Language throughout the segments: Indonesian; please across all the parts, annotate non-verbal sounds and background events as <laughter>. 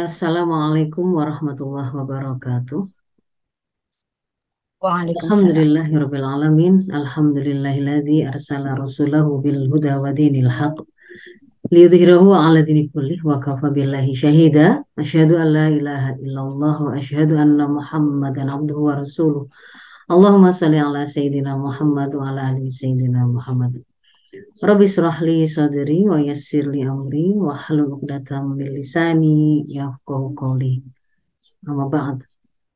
Assalamualaikum warahmatullahi wabarakatuh. Alhamdulillahirabbil alamin. Alhamdulillahilladzi arsala rasulahu bil huda wa dinil haq liyudhhirahu 'ala dini kullih wa kafa billahi syahida. Asyhadu an la ilaha illallah wa asyhadu anna Muhammadan abduhu wa rasuluh. Allahumma shalli ala sayyidina Muhammad wa ala ali sayyidina Muhammad. Rabbi surahli sadri wa amri wa hlul 'uqdatam min lisani yafqahu qawli. Amma ba'd.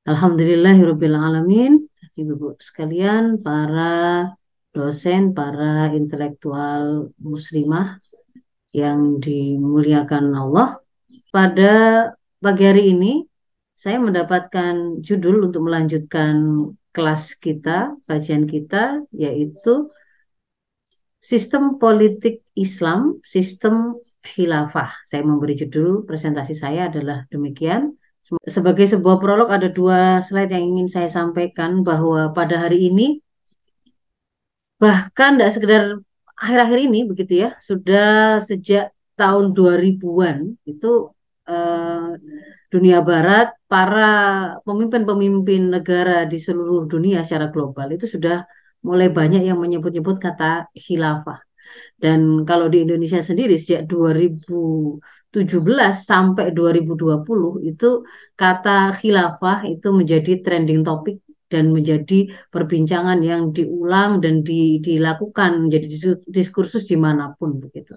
Alhamdulillahirabbil alamin. Ibu-ibu sekalian, para dosen, para intelektual muslimah yang dimuliakan Allah. Pada pagi hari ini, saya mendapatkan judul untuk melanjutkan kelas kita, kajian kita, yaitu Sistem Politik Islam, Sistem Khilafah. Saya memberi judul presentasi saya adalah demikian. Sebagai sebuah prolog ada dua slide yang ingin saya sampaikan bahwa pada hari ini bahkan tidak sekedar akhir-akhir ini begitu ya, sudah sejak tahun 2000-an itu eh, dunia barat, para pemimpin-pemimpin negara di seluruh dunia secara global itu sudah mulai banyak yang menyebut-nyebut kata khilafah. Dan kalau di Indonesia sendiri sejak 2017 sampai 2020 itu kata khilafah itu menjadi trending topik dan menjadi perbincangan yang diulang dan di, dilakukan menjadi diskursus di mana pun begitu.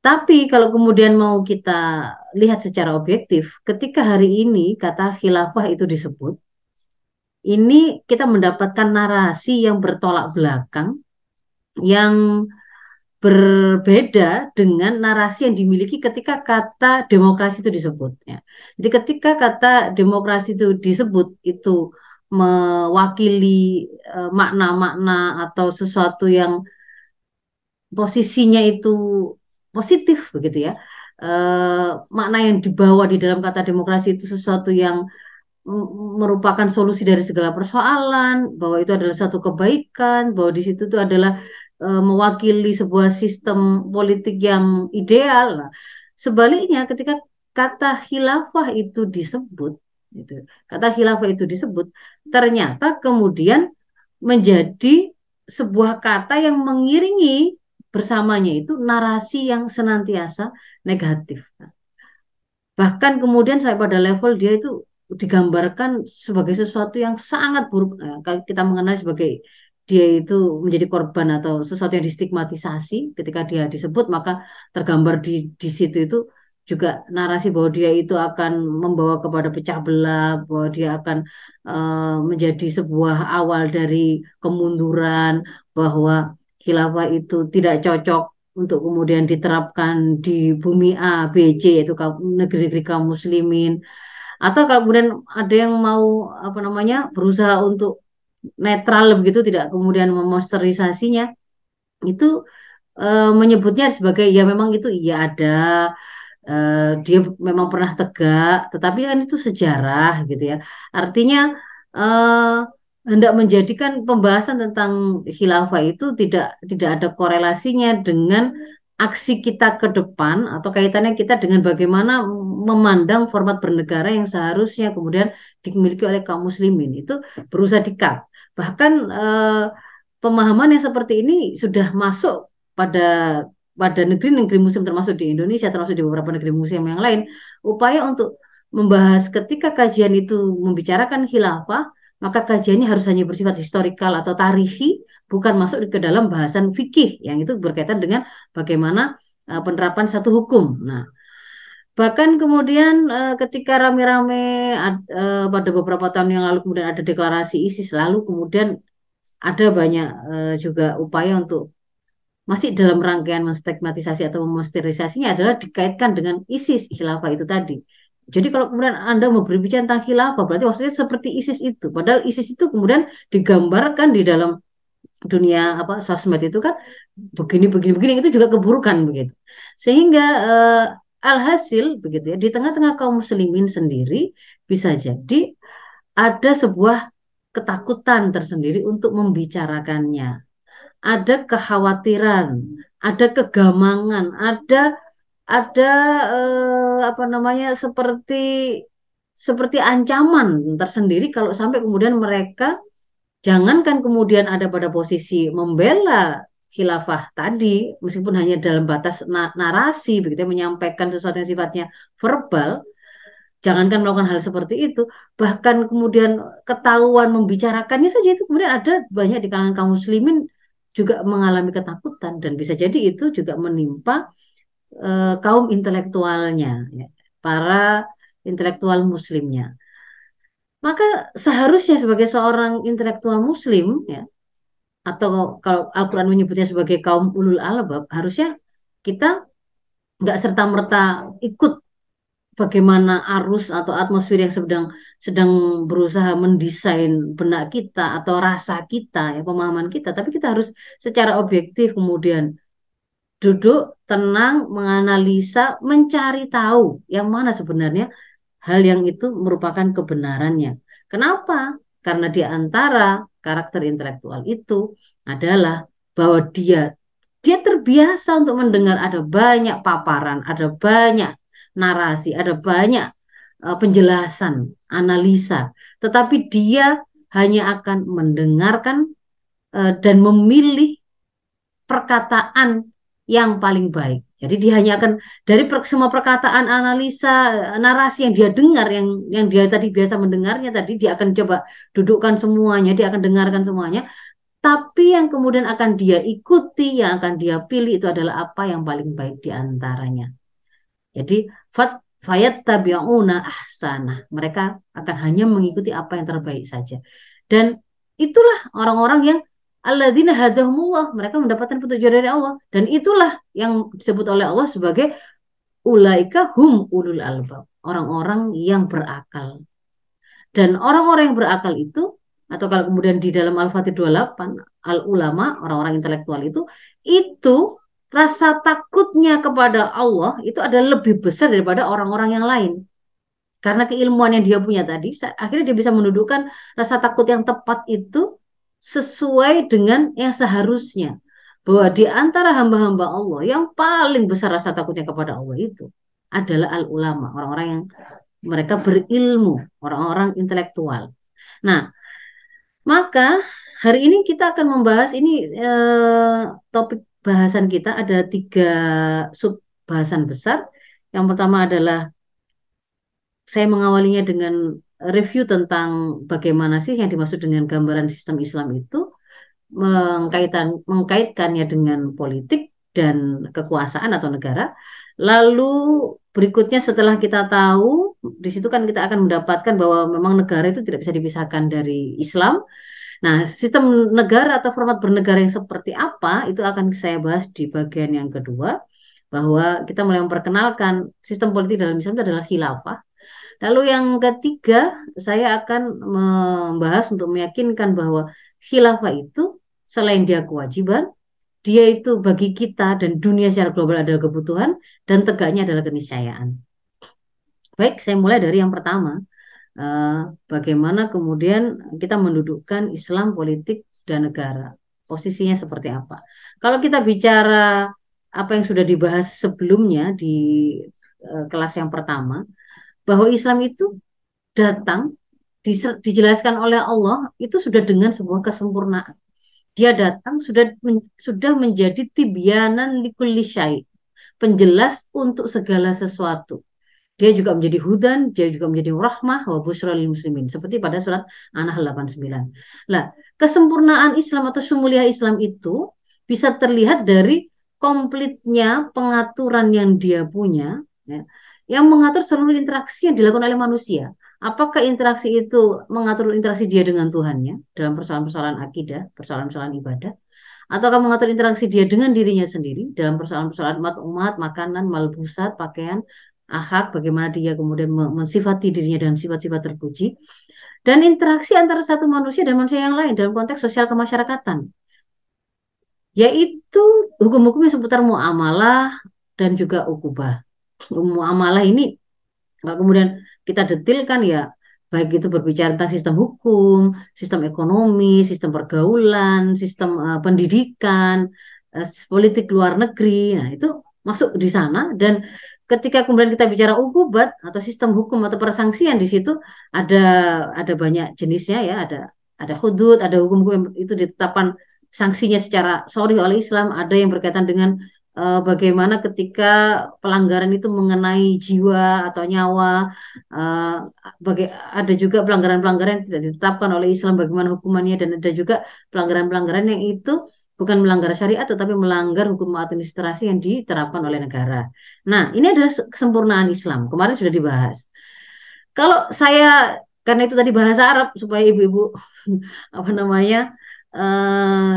Tapi kalau kemudian mau kita lihat secara objektif, ketika hari ini kata khilafah itu disebut, ini kita mendapatkan narasi yang bertolak belakang, yang berbeda dengan narasi yang dimiliki ketika kata demokrasi itu disebut. Ya. Jadi ketika kata demokrasi itu disebut itu mewakili makna-makna uh, atau sesuatu yang posisinya itu positif begitu ya. Uh, makna yang dibawa di dalam kata demokrasi itu sesuatu yang merupakan solusi dari segala persoalan, bahwa itu adalah satu kebaikan, bahwa di situ itu adalah e, mewakili sebuah sistem politik yang ideal. Nah, sebaliknya ketika kata khilafah itu disebut, gitu, kata khilafah itu disebut, ternyata kemudian menjadi sebuah kata yang mengiringi bersamanya itu narasi yang senantiasa negatif. Bahkan kemudian saya pada level dia itu digambarkan sebagai sesuatu yang sangat buruk. Nah, kita mengenal sebagai dia itu menjadi korban atau sesuatu yang distigmatisasi ketika dia disebut maka tergambar di di situ itu juga narasi bahwa dia itu akan membawa kepada pecah belah bahwa dia akan uh, menjadi sebuah awal dari kemunduran bahwa khilafah itu tidak cocok untuk kemudian diterapkan di bumi A, B, C yaitu negeri-negeri kaum muslimin atau kalau kemudian ada yang mau apa namanya berusaha untuk netral begitu tidak kemudian memonsterisasinya itu e, menyebutnya sebagai ya memang itu iya ada e, dia memang pernah tegak tetapi kan itu sejarah gitu ya. Artinya e, hendak menjadikan pembahasan tentang khilafah itu tidak tidak ada korelasinya dengan aksi kita ke depan atau kaitannya kita dengan bagaimana memandang format bernegara yang seharusnya kemudian dimiliki oleh kaum muslimin itu berusaha dikat. Bahkan eh, pemahaman yang seperti ini sudah masuk pada pada negeri-negeri muslim termasuk di Indonesia termasuk di beberapa negeri muslim yang lain upaya untuk membahas ketika kajian itu membicarakan khilafah maka kajiannya harus hanya bersifat historikal atau tarihi bukan masuk ke dalam bahasan fikih yang itu berkaitan dengan bagaimana uh, penerapan satu hukum. Nah, bahkan kemudian uh, ketika rame-rame uh, pada beberapa tahun yang lalu kemudian ada deklarasi ISIS lalu kemudian ada banyak juga upaya untuk masih dalam rangkaian menstigmatisasi atau memonsterisasinya adalah dikaitkan dengan ISIS khilafah itu tadi. Jadi kalau kemudian Anda mau berbicara tentang khilafah berarti maksudnya seperti ISIS itu. Padahal ISIS itu kemudian digambarkan di dalam dunia apa sosmed itu kan begini begini begini itu juga keburukan begitu. Sehingga uh, alhasil begitu ya di tengah-tengah kaum muslimin sendiri bisa jadi ada sebuah ketakutan tersendiri untuk membicarakannya. Ada kekhawatiran ada kegamangan ada ada eh, apa namanya seperti seperti ancaman tersendiri kalau sampai kemudian mereka jangankan kemudian ada pada posisi membela khilafah tadi meskipun hanya dalam batas na narasi begitu ya, menyampaikan sesuatu yang sifatnya verbal jangankan melakukan hal seperti itu bahkan kemudian ketahuan membicarakannya saja itu kemudian ada banyak di kalangan kaum muslimin juga mengalami ketakutan dan bisa jadi itu juga menimpa uh, kaum intelektualnya, ya, para intelektual muslimnya. Maka seharusnya sebagai seorang intelektual muslim, ya, atau kalau Al-Quran menyebutnya sebagai kaum ulul albab, harusnya kita nggak serta merta ikut bagaimana arus atau atmosfer yang sedang sedang berusaha mendesain benak kita atau rasa kita ya pemahaman kita. Tapi kita harus secara objektif kemudian duduk tenang, menganalisa, mencari tahu yang mana sebenarnya hal yang itu merupakan kebenarannya. Kenapa? Karena di antara karakter intelektual itu adalah bahwa dia dia terbiasa untuk mendengar ada banyak paparan, ada banyak narasi, ada banyak uh, penjelasan, analisa, tetapi dia hanya akan mendengarkan uh, dan memilih perkataan yang paling baik. Jadi dia hanya akan dari per, semua perkataan analisa narasi yang dia dengar yang yang dia tadi biasa mendengarnya tadi dia akan coba dudukkan semuanya, dia akan dengarkan semuanya. Tapi yang kemudian akan dia ikuti, yang akan dia pilih itu adalah apa yang paling baik di antaranya. Jadi fat fayat tabi'una ahsana. Mereka akan hanya mengikuti apa yang terbaik saja. Dan itulah orang-orang yang alladzina hadahumullah, mereka mendapatkan petunjuk dari Allah dan itulah yang disebut oleh Allah sebagai ulaika hum ulul albab, orang-orang yang berakal. Dan orang-orang yang berakal itu atau kalau kemudian di dalam Al-Fatih 28 al ulama, orang-orang intelektual itu itu rasa takutnya kepada Allah itu adalah lebih besar daripada orang-orang yang lain. Karena keilmuan yang dia punya tadi, akhirnya dia bisa menundukkan rasa takut yang tepat itu sesuai dengan yang seharusnya. Bahwa di antara hamba-hamba Allah yang paling besar rasa takutnya kepada Allah itu adalah al-ulama, orang-orang yang mereka berilmu, orang-orang intelektual. Nah, maka hari ini kita akan membahas ini eh, topik bahasan kita ada tiga sub bahasan besar. Yang pertama adalah saya mengawalinya dengan review tentang bagaimana sih yang dimaksud dengan gambaran sistem Islam itu mengkaitan mengkaitkannya dengan politik dan kekuasaan atau negara. Lalu berikutnya setelah kita tahu di situ kan kita akan mendapatkan bahwa memang negara itu tidak bisa dipisahkan dari Islam. Nah, sistem negara atau format bernegara yang seperti apa itu akan saya bahas di bagian yang kedua bahwa kita mulai memperkenalkan sistem politik dalam Islam itu adalah khilafah Lalu yang ketiga, saya akan membahas untuk meyakinkan bahwa khilafah itu selain dia kewajiban, dia itu bagi kita dan dunia secara global adalah kebutuhan dan tegaknya adalah keniscayaan. Baik, saya mulai dari yang pertama. Eh, bagaimana kemudian kita mendudukkan Islam politik dan negara. Posisinya seperti apa? Kalau kita bicara apa yang sudah dibahas sebelumnya di eh, kelas yang pertama, bahwa Islam itu datang dijelaskan oleh Allah itu sudah dengan sebuah kesempurnaan. Dia datang sudah men, sudah menjadi tibyanan likulli syai, penjelas untuk segala sesuatu. Dia juga menjadi hudan, dia juga menjadi rahmah wa busra lil muslimin seperti pada surat An-Nahl 89. Nah, kesempurnaan Islam atau sumulia Islam itu bisa terlihat dari komplitnya pengaturan yang dia punya ya, yang mengatur seluruh interaksi yang dilakukan oleh manusia. Apakah interaksi itu mengatur interaksi dia dengan Tuhannya dalam persoalan-persoalan akidah, persoalan-persoalan ibadah, ataukah mengatur interaksi dia dengan dirinya sendiri dalam persoalan-persoalan umat-umat, makanan, malbusat, pakaian, akhlak, bagaimana dia kemudian mensifati dirinya dengan sifat-sifat terpuji, dan interaksi antara satu manusia dan manusia yang lain dalam konteks sosial kemasyarakatan, yaitu hukum-hukum yang seputar muamalah dan juga ukubah muamalah ini kalau kemudian kita detilkan ya baik itu berbicara tentang sistem hukum, sistem ekonomi, sistem pergaulan, sistem uh, pendidikan, uh, politik luar negeri. Nah, itu masuk di sana dan ketika kemudian kita bicara ukubat atau sistem hukum atau persangsian di situ ada ada banyak jenisnya ya ada ada hudud ada hukum-hukum itu ditetapkan sanksinya secara sorry oleh Islam ada yang berkaitan dengan uh, bagaimana ketika pelanggaran itu mengenai jiwa atau nyawa uh, baga ada juga pelanggaran-pelanggaran yang tidak ditetapkan oleh Islam bagaimana hukumannya dan ada juga pelanggaran-pelanggaran yang itu bukan melanggar syariat tetapi melanggar hukum administrasi yang diterapkan oleh negara. Nah, ini adalah kesempurnaan Islam. Kemarin sudah dibahas. Kalau saya karena itu tadi bahasa Arab supaya ibu-ibu <laughs> apa namanya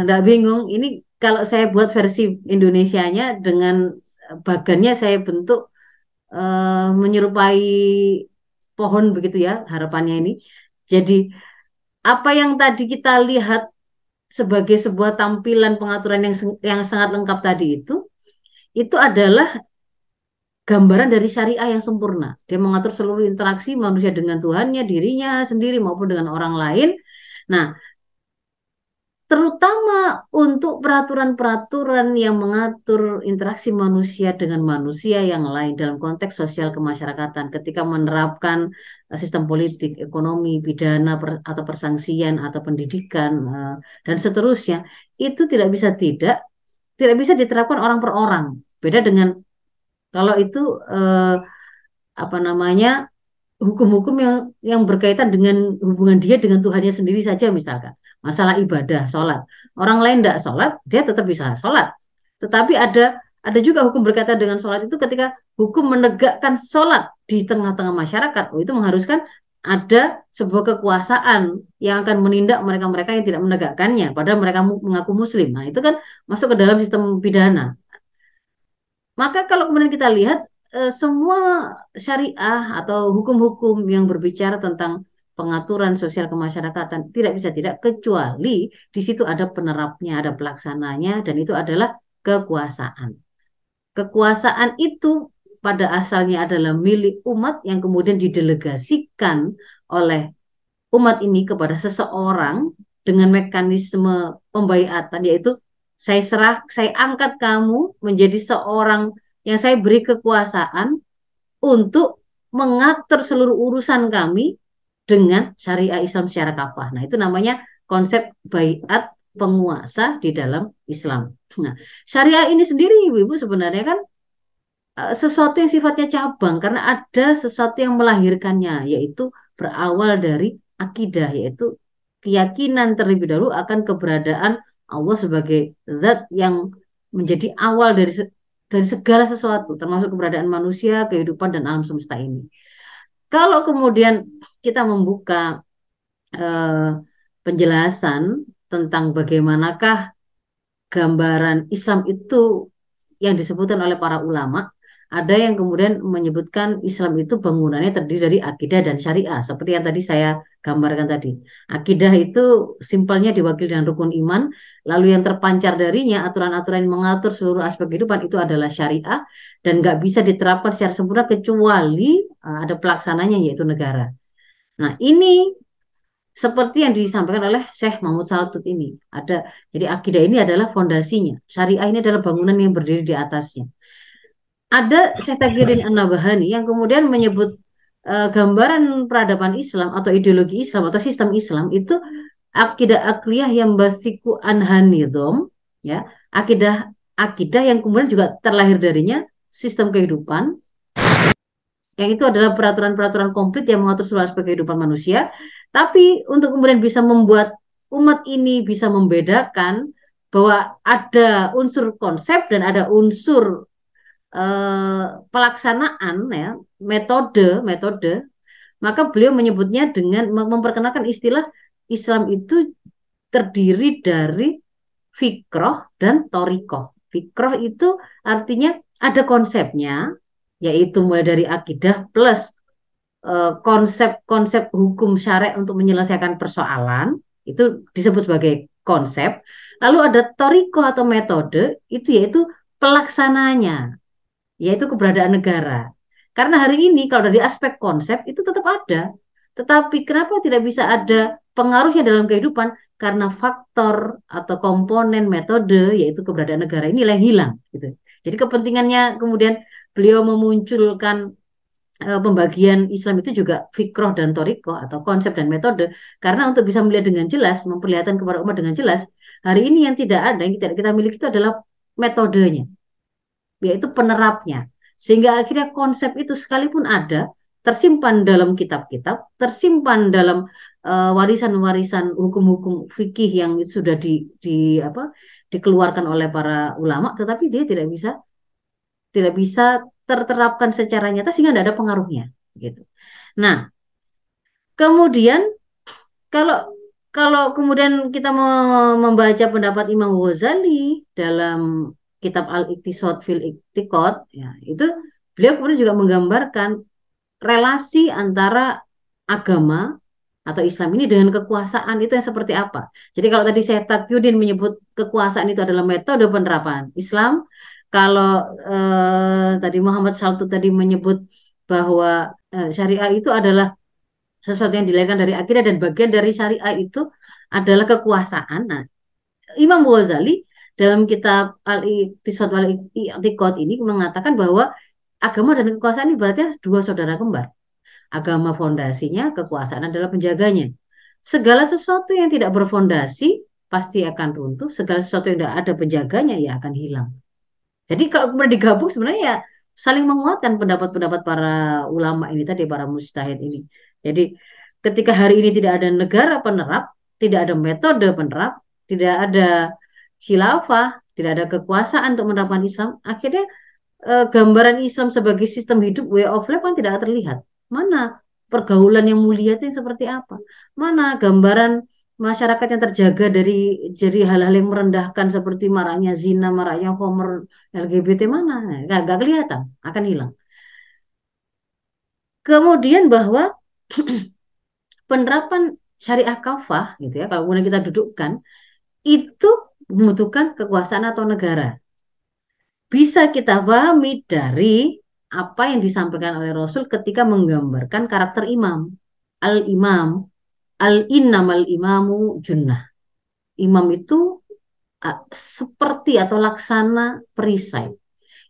tidak uh, bingung. Ini kalau saya buat versi Indonesianya dengan bagannya saya bentuk uh, menyerupai pohon begitu ya harapannya ini. Jadi apa yang tadi kita lihat sebagai sebuah tampilan pengaturan yang yang sangat lengkap tadi itu itu adalah gambaran dari syariah yang sempurna. Dia mengatur seluruh interaksi manusia dengan Tuhannya, dirinya sendiri maupun dengan orang lain. Nah, terutama untuk peraturan-peraturan yang mengatur interaksi manusia dengan manusia yang lain dalam konteks sosial kemasyarakatan ketika menerapkan uh, sistem politik, ekonomi, pidana atau persangsian atau pendidikan uh, dan seterusnya itu tidak bisa tidak tidak bisa diterapkan orang per orang. Beda dengan kalau itu uh, apa namanya hukum-hukum yang yang berkaitan dengan hubungan dia dengan Tuhannya sendiri saja misalkan masalah ibadah, sholat. Orang lain tidak sholat, dia tetap bisa sholat. Tetapi ada ada juga hukum berkaitan dengan sholat itu ketika hukum menegakkan sholat di tengah-tengah masyarakat, oh, itu mengharuskan ada sebuah kekuasaan yang akan menindak mereka-mereka yang tidak menegakkannya, padahal mereka mengaku muslim. Nah, itu kan masuk ke dalam sistem pidana. Maka kalau kemudian kita lihat eh, semua syariah atau hukum-hukum yang berbicara tentang pengaturan sosial kemasyarakatan tidak bisa tidak kecuali di situ ada penerapnya, ada pelaksananya dan itu adalah kekuasaan. Kekuasaan itu pada asalnya adalah milik umat yang kemudian didelegasikan oleh umat ini kepada seseorang dengan mekanisme pembaiatan yaitu saya serah saya angkat kamu menjadi seorang yang saya beri kekuasaan untuk mengatur seluruh urusan kami dengan syariah Islam secara kafah. Nah, itu namanya konsep bayat penguasa di dalam Islam. Nah, syariah ini sendiri Ibu-ibu sebenarnya kan uh, sesuatu yang sifatnya cabang karena ada sesuatu yang melahirkannya yaitu berawal dari akidah yaitu keyakinan terlebih dahulu akan keberadaan Allah sebagai zat yang menjadi awal dari dari segala sesuatu termasuk keberadaan manusia, kehidupan dan alam semesta ini. Kalau kemudian kita membuka eh, penjelasan tentang bagaimanakah gambaran Islam itu yang disebutkan oleh para ulama, ada yang kemudian menyebutkan Islam itu bangunannya terdiri dari akidah dan syariah, seperti yang tadi saya gambarkan tadi. Akidah itu simpelnya diwakili dengan rukun iman, lalu yang terpancar darinya aturan-aturan yang mengatur seluruh aspek kehidupan itu adalah syariah dan nggak bisa diterapkan secara sempurna kecuali uh, ada pelaksananya yaitu negara. Nah ini seperti yang disampaikan oleh Syekh Mahmud Saltut ini. Ada jadi akidah ini adalah fondasinya. Syariah ini adalah bangunan yang berdiri di atasnya. Ada Syekh Tagirin An-Nabahani yang kemudian menyebut uh, gambaran peradaban Islam atau ideologi Islam atau sistem Islam itu akidah akliyah yang basiku anhanidom ya akidah akidah yang kemudian juga terlahir darinya sistem kehidupan yang itu adalah peraturan-peraturan komplit yang mengatur seluruh aspek kehidupan manusia. Tapi untuk kemudian bisa membuat umat ini bisa membedakan bahwa ada unsur konsep dan ada unsur eh, pelaksanaan ya metode metode maka beliau menyebutnya dengan memperkenalkan istilah Islam itu terdiri dari fikroh dan torikoh. Fikroh itu artinya ada konsepnya, yaitu mulai dari akidah plus eh, konsep-konsep hukum syarek untuk menyelesaikan persoalan itu disebut sebagai konsep. Lalu ada toriko atau metode itu yaitu pelaksananya, yaitu keberadaan negara. Karena hari ini kalau dari aspek konsep itu tetap ada, tetapi kenapa tidak bisa ada pengaruhnya dalam kehidupan? Karena faktor atau komponen metode yaitu keberadaan negara ini yang hilang. Gitu. Jadi kepentingannya kemudian beliau memunculkan uh, pembagian Islam itu juga fikroh dan toriko atau konsep dan metode karena untuk bisa melihat dengan jelas, memperlihatkan kepada umat dengan jelas, hari ini yang tidak ada yang tidak kita miliki itu adalah metodenya, yaitu penerapnya. Sehingga akhirnya konsep itu sekalipun ada, tersimpan dalam kitab-kitab, tersimpan dalam uh, warisan-warisan hukum-hukum fikih yang sudah di, di apa dikeluarkan oleh para ulama, tetapi dia tidak bisa tidak bisa terterapkan secara nyata sehingga tidak ada pengaruhnya gitu. Nah, kemudian kalau kalau kemudian kita membaca pendapat Imam Ghazali dalam kitab Al-Iqtisad fil Iqtiqad ya, itu beliau kemudian juga menggambarkan relasi antara agama atau Islam ini dengan kekuasaan itu yang seperti apa. Jadi kalau tadi saya Takyudin menyebut kekuasaan itu adalah metode penerapan Islam, kalau eh, tadi Muhammad Saltu tadi menyebut bahwa eh, syariah itu adalah sesuatu yang dilahirkan dari akidah dan bagian dari syariah itu adalah kekuasaan. Nah, Imam Ghazali dalam kitab Al-Iqtisad wal Iqtiqad ini mengatakan bahwa agama dan kekuasaan ini berarti dua saudara kembar. Agama fondasinya, kekuasaan adalah penjaganya. Segala sesuatu yang tidak berfondasi pasti akan runtuh, segala sesuatu yang tidak ada penjaganya ya akan hilang. Jadi kalau kemudian digabung sebenarnya ya saling menguatkan pendapat-pendapat para ulama ini tadi, para mustahid ini. Jadi ketika hari ini tidak ada negara penerap, tidak ada metode penerap, tidak ada khilafah, tidak ada kekuasaan untuk menerapkan Islam, akhirnya eh, gambaran Islam sebagai sistem hidup way of life kan tidak terlihat. Mana pergaulan yang mulia itu yang seperti apa? Mana gambaran masyarakat yang terjaga dari jadi hal-hal yang merendahkan seperti maraknya zina, maraknya homer, LGBT mana? Gak, gak kelihatan, akan hilang. Kemudian bahwa <clears throat> penerapan syariah kafah gitu ya, kalau kita dudukkan itu membutuhkan kekuasaan atau negara. Bisa kita pahami dari apa yang disampaikan oleh Rasul ketika menggambarkan karakter imam. Al-imam, al-innamal imamu junnah. Imam itu uh, seperti atau laksana perisai.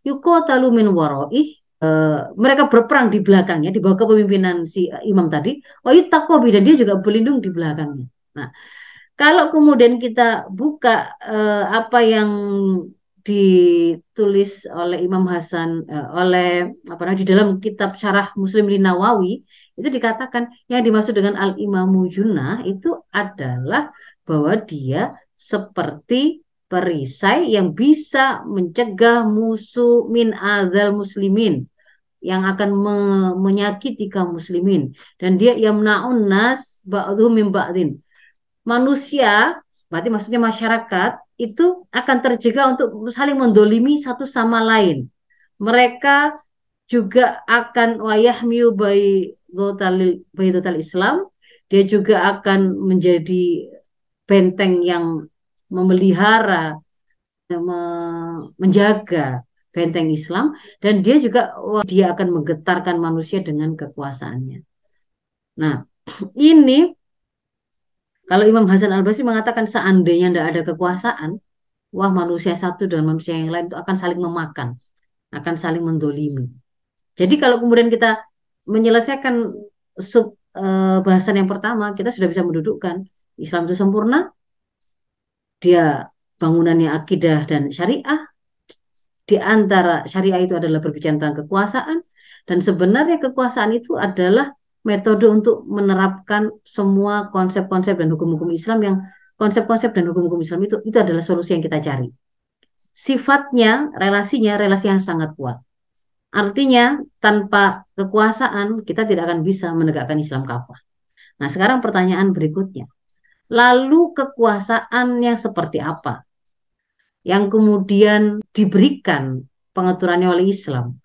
Yukotalu min waroih Uh, mereka berperang di belakangnya di bawah kepemimpinan si imam tadi. Oh takobi dan dia juga berlindung di belakangnya. Nah, kalau kemudian kita buka uh, apa yang ditulis oleh Imam Hasan uh, oleh apa namanya di dalam kitab Syarah Muslim Nawawi itu dikatakan yang dimaksud dengan al imamu junah itu adalah bahwa dia seperti perisai yang bisa mencegah musuh min azal muslimin yang akan me menyakiti kaum muslimin dan dia yamnaun nas ba'dhum min manusia, berarti maksudnya masyarakat, itu akan terjaga untuk saling mendolimi satu sama lain. Mereka juga akan wayahmiu bayi total Islam, dia juga akan menjadi benteng yang memelihara, menjaga benteng Islam, dan dia juga dia akan menggetarkan manusia dengan kekuasaannya. Nah, <clears throat> ini kalau Imam Hasan Al Basri mengatakan seandainya tidak ada kekuasaan, wah manusia satu dan manusia yang lain itu akan saling memakan, akan saling mendolimi. Jadi kalau kemudian kita menyelesaikan sub eh, bahasan yang pertama, kita sudah bisa mendudukkan Islam itu sempurna, dia bangunannya akidah dan syariah, di antara syariah itu adalah berbicara tentang kekuasaan, dan sebenarnya kekuasaan itu adalah metode untuk menerapkan semua konsep-konsep dan hukum-hukum Islam yang konsep-konsep dan hukum-hukum Islam itu itu adalah solusi yang kita cari. Sifatnya, relasinya relasi yang sangat kuat. Artinya tanpa kekuasaan kita tidak akan bisa menegakkan Islam kafah. Nah, sekarang pertanyaan berikutnya. Lalu kekuasaan yang seperti apa? Yang kemudian diberikan pengaturannya oleh Islam.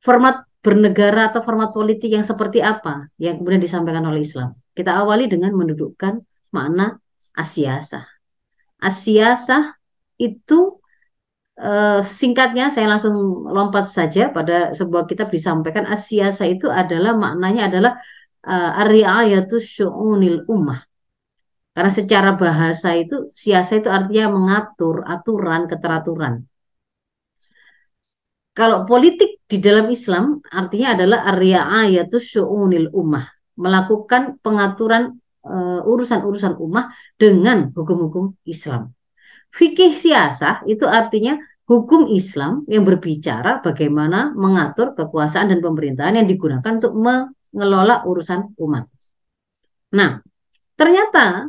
Format bernegara atau format politik yang seperti apa yang kemudian disampaikan oleh Islam. Kita awali dengan mendudukkan makna asiasah. Asiasah itu eh, singkatnya saya langsung lompat saja pada sebuah kitab disampaikan asiasah itu adalah maknanya adalah uh, ar-ri'ayatu syu'unil ummah. Karena secara bahasa itu siasa itu artinya mengatur aturan, keteraturan. kalau politik di dalam Islam artinya adalah ariyayatus syu'unil ummah, melakukan pengaturan uh, urusan-urusan ummah dengan hukum-hukum Islam. Fikih siasah itu artinya hukum Islam yang berbicara bagaimana mengatur kekuasaan dan pemerintahan yang digunakan untuk mengelola urusan umat. Nah, ternyata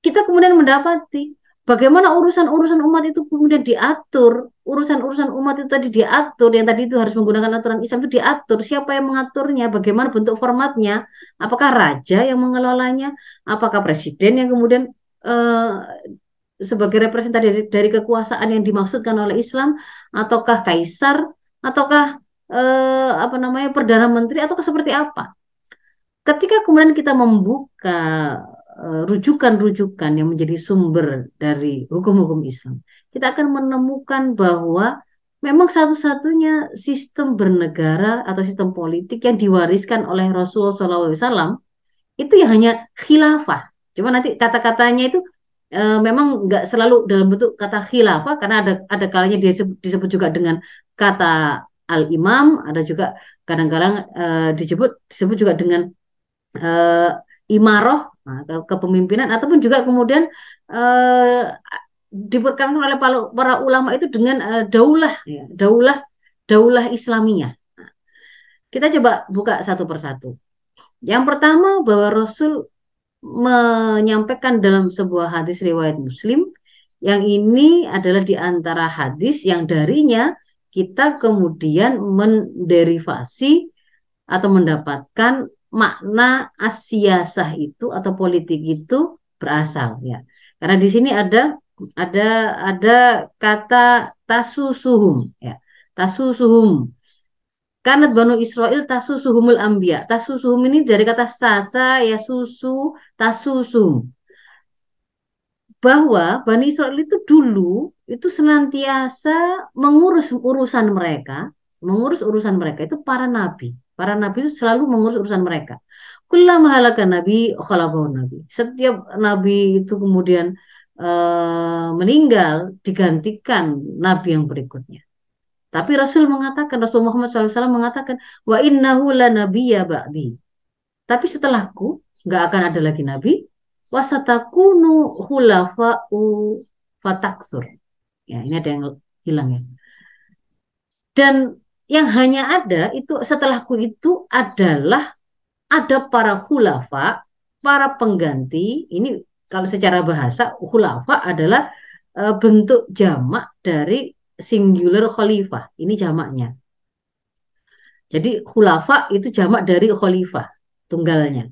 kita kemudian mendapati bagaimana urusan-urusan umat itu kemudian diatur, urusan-urusan umat itu tadi diatur, yang tadi itu harus menggunakan aturan Islam itu diatur, siapa yang mengaturnya, bagaimana bentuk formatnya, apakah raja yang mengelolanya, apakah presiden yang kemudian eh, sebagai representasi dari, dari kekuasaan yang dimaksudkan oleh Islam ataukah kaisar ataukah eh, apa namanya perdana menteri ataukah seperti apa ketika kemudian kita membuka eh, rujukan-rujukan yang menjadi sumber dari hukum-hukum Islam kita akan menemukan bahwa memang satu-satunya sistem bernegara atau sistem politik yang diwariskan oleh Rasulullah SAW itu ya hanya khilafah. Cuma nanti kata-katanya itu e, memang nggak selalu dalam bentuk kata khilafah karena ada ada kalanya disebut, disebut juga dengan kata al imam ada juga kadang-kadang e, disebut disebut juga dengan e, imaroh atau kepemimpinan ataupun juga kemudian e, diperkenalkan oleh para ulama itu dengan e, daulah ya, daulah daulah Islamiyah. Nah, kita coba buka satu persatu. Yang pertama bahwa Rasul menyampaikan dalam sebuah hadis riwayat Muslim yang ini adalah di antara hadis yang darinya kita kemudian menderivasi atau mendapatkan makna asiasah itu atau politik itu berasal ya. Karena di sini ada ada ada kata tasusuhum ya. Tasusuhum karena Banu Israel tasusuhumul ambia. Tasusuhum ini dari kata sasa ya susu tasusum. Bahwa Bani Israel itu dulu itu senantiasa mengurus urusan mereka, mengurus urusan mereka itu para nabi. Para nabi itu selalu mengurus urusan mereka. Kullama halaka nabi khalaqahu nabi. Setiap nabi itu kemudian uh, meninggal digantikan nabi yang berikutnya. Tapi Rasul mengatakan, Rasul Muhammad SAW mengatakan, wa innahu la nabiyya ba'di. Tapi setelahku, nggak akan ada lagi nabi. Wasatakunu khulafa'u fataksur. Ya, ini ada yang hilang ya. Dan yang hanya ada itu setelahku itu adalah ada para khulafa, para pengganti. Ini kalau secara bahasa khulafa adalah e, bentuk jamak dari singular khalifah. Ini jamaknya. Jadi khulafa itu jamak dari khalifah, tunggalnya.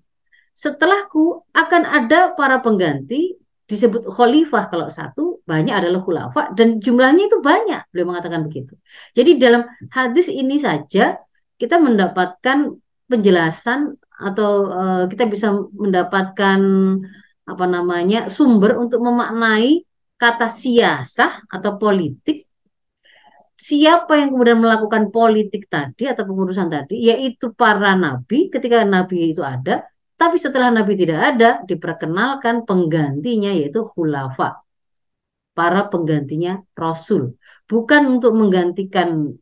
Setelahku akan ada para pengganti disebut khalifah kalau satu banyak adalah khulafa dan jumlahnya itu banyak beliau mengatakan begitu jadi dalam hadis ini saja kita mendapatkan penjelasan atau uh, kita bisa mendapatkan apa namanya sumber untuk memaknai kata siasah atau politik siapa yang kemudian melakukan politik tadi atau pengurusan tadi, yaitu para nabi ketika nabi itu ada, tapi setelah nabi tidak ada, diperkenalkan penggantinya yaitu khulafa, para penggantinya rasul. Bukan untuk menggantikan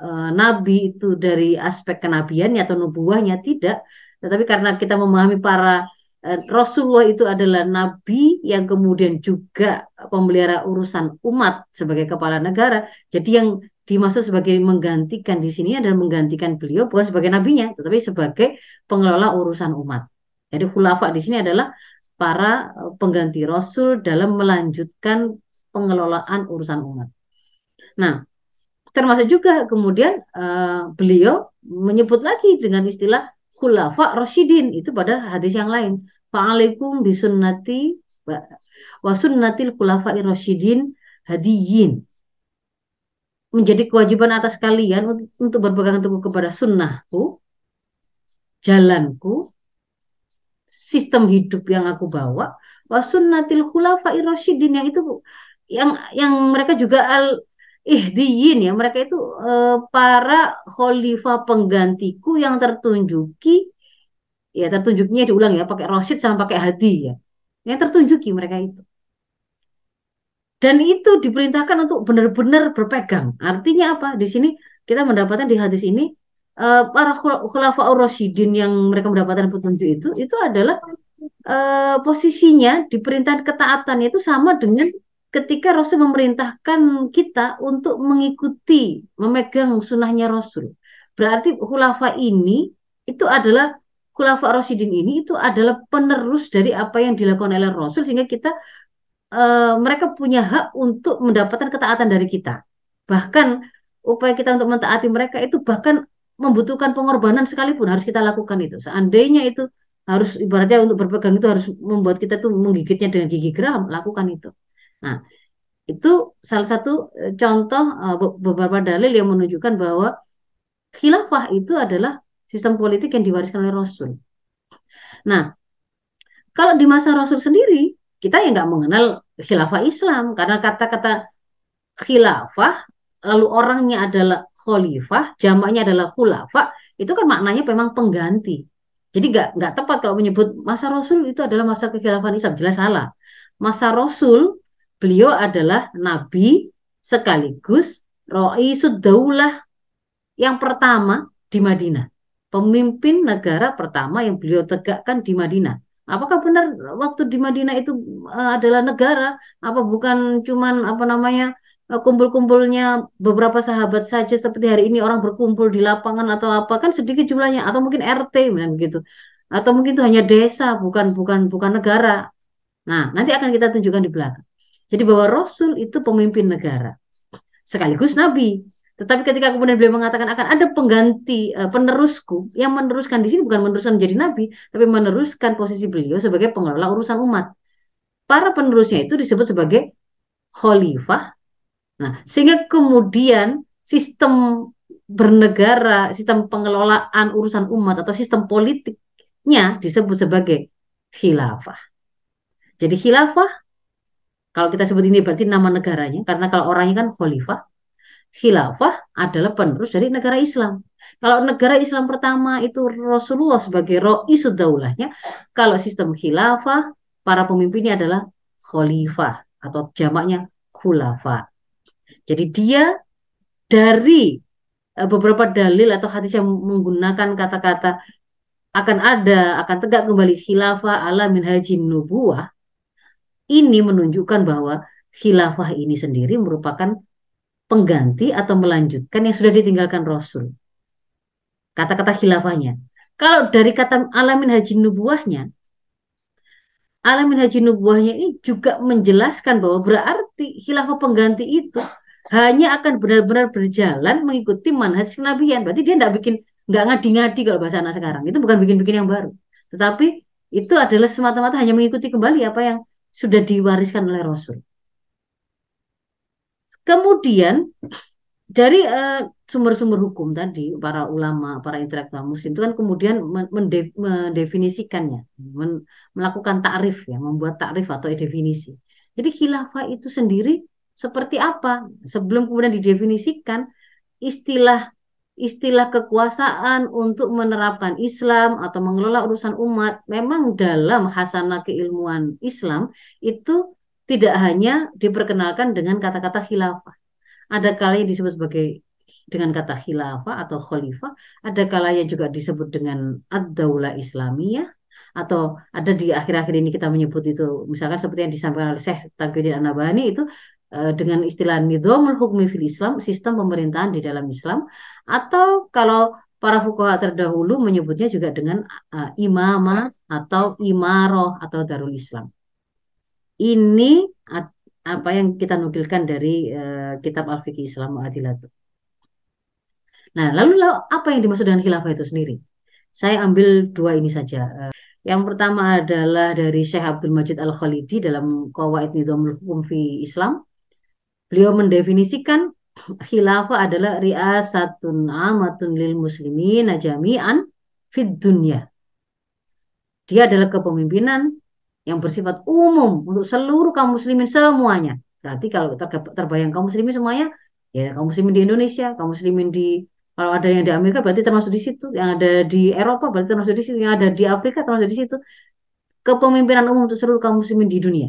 e, nabi itu dari aspek kenabiannya atau nubuahnya, tidak. Tetapi karena kita memahami para Rasulullah itu adalah nabi yang kemudian juga pemelihara urusan umat sebagai kepala negara. Jadi yang dimaksud sebagai menggantikan di sini adalah menggantikan beliau bukan sebagai nabinya, tetapi sebagai pengelola urusan umat. Jadi khulafa di sini adalah para eh, pengganti rasul dalam melanjutkan pengelolaan urusan umat. Nah, termasuk juga kemudian uh, beliau menyebut lagi dengan istilah khulafa rasyidin itu pada hadis yang lain. Fa'alaikum bisunnati wa sunnatil khulafa rasyidin hadiyin. Menjadi kewajiban atas kalian untuk berpegang teguh kepada sunnahku, jalanku, sistem hidup yang aku bawa, wa sunnatil khulafa'i rasyidin yang itu yang yang mereka juga al ihdiyin ya. Mereka itu eh, para khalifah penggantiku yang tertunjuki ya tertunjuknya diulang ya pakai rasyid sama pakai hadi ya yang tertunjuki mereka itu dan itu diperintahkan untuk benar-benar berpegang. Artinya apa? Di sini kita mendapatkan di hadis ini uh, para khulafa rasyidin yang mereka mendapatkan petunjuk itu itu adalah uh, posisinya di perintah ketaatan itu sama dengan ketika Rasul memerintahkan kita untuk mengikuti memegang sunnahnya Rasul. Berarti khulafa ini itu adalah khulafa rasyidin ini itu adalah penerus dari apa yang dilakukan oleh Rasul sehingga kita uh, mereka punya hak untuk mendapatkan ketaatan dari kita. Bahkan upaya kita untuk mentaati mereka itu bahkan membutuhkan pengorbanan sekalipun harus kita lakukan itu. Seandainya itu harus ibaratnya untuk berpegang itu harus membuat kita tuh menggigitnya dengan gigi geram, lakukan itu. Nah, itu salah satu eh, contoh uh, beberapa dalil yang menunjukkan bahwa khilafah itu adalah sistem politik yang diwariskan oleh Rasul. Nah, kalau di masa Rasul sendiri, kita ya nggak mengenal khilafah Islam karena kata-kata khilafah lalu orangnya adalah khalifah, jamaknya adalah khulafa, itu kan maknanya memang pengganti. Jadi nggak nggak tepat kalau menyebut masa Rasul itu adalah masa kekhilafan Islam, jelas salah. Masa Rasul beliau adalah nabi sekaligus Raisud Daulah yang pertama di Madinah. Pemimpin negara pertama yang beliau tegakkan di Madinah. Apakah benar waktu di Madinah itu uh, adalah negara? Apa bukan cuman apa namanya uh, kumpul-kumpulnya beberapa sahabat saja seperti hari ini orang berkumpul di lapangan atau apa kan sedikit jumlahnya atau mungkin RT begitu atau mungkin itu hanya desa bukan bukan bukan negara. Nah nanti akan kita tunjukkan di belakang. Jadi bahwa Rasul itu pemimpin negara sekaligus Nabi. Tetapi ketika kemudian beliau mengatakan akan ada pengganti uh, penerusku yang meneruskan di sini bukan meneruskan menjadi nabi, tapi meneruskan posisi beliau sebagai pengelola urusan umat. Para penerusnya itu disebut sebagai khalifah. Nah, sehingga kemudian sistem bernegara, sistem pengelolaan urusan umat atau sistem politiknya disebut sebagai khilafah. Jadi khilafah kalau kita sebut ini berarti nama negaranya karena kalau orangnya kan khalifah khilafah adalah penerus dari negara Islam. Kalau negara Islam pertama itu Rasulullah sebagai ro'isud daulahnya, kalau sistem khilafah, para pemimpinnya adalah khalifah atau jamaknya khulafa. Jadi dia dari eh, beberapa dalil atau hadis yang menggunakan kata-kata akan ada, akan tegak kembali khilafah ala minhajin nubuah, ini menunjukkan bahwa khilafah ini sendiri merupakan pengganti atau melanjutkan yang sudah ditinggalkan Rasul. Kata-kata khilafahnya. Kalau dari kata alamin haji nubuahnya, alamin haji nubuahnya ini juga menjelaskan bahwa berarti khilafah pengganti itu hanya akan benar-benar berjalan mengikuti manhaj kenabian. Berarti dia tidak bikin nggak ngadi-ngadi kalau bahasa anak sekarang. Itu bukan bikin-bikin yang baru. Tetapi itu adalah semata-mata hanya mengikuti kembali apa yang sudah diwariskan oleh Rasul. Kemudian dari uh, sumber-sumber hukum tadi, para ulama, para intelektual muslim itu kan kemudian mendefinisikannya, men melakukan takrif ya, membuat takrif atau definisi. Jadi khilafah itu sendiri seperti apa? Sebelum kemudian didefinisikan istilah istilah kekuasaan untuk menerapkan Islam atau mengelola urusan umat memang dalam hasanah keilmuan Islam itu tidak hanya diperkenalkan dengan kata-kata khilafah. Ada kalanya disebut sebagai dengan kata khilafah atau khalifah, ada kalanya juga disebut dengan ad-daulah Islamiyah atau ada di akhir-akhir ini kita menyebut itu misalkan seperti yang disampaikan oleh Syekh Taqiyuddin An-Nabhani itu uh, dengan istilah nidhamul hukmi fil Islam, sistem pemerintahan di dalam Islam atau kalau para fuqaha terdahulu menyebutnya juga dengan uh, imamah atau imaroh atau darul Islam ini apa yang kita nukilkan dari uh, kitab Al-Fiqh Islam Adilat. Nah, lalu apa yang dimaksud dengan khilafah itu sendiri? Saya ambil dua ini saja. Uh, yang pertama adalah dari Syekh Abdul Majid Al-Khalidi dalam Qawaid Nidhamul Hukum fi Islam. Beliau mendefinisikan <clears throat> khilafah adalah riasatun amatun lil muslimin jami'an fid dunya. Dia adalah kepemimpinan yang bersifat umum untuk seluruh kaum muslimin semuanya. Berarti kalau terbayang kaum muslimin semuanya, ya kaum muslimin di Indonesia, kaum muslimin di kalau ada yang di Amerika berarti termasuk di situ, yang ada di Eropa berarti termasuk di situ, yang ada di Afrika termasuk di situ. Kepemimpinan umum untuk seluruh kaum muslimin di dunia.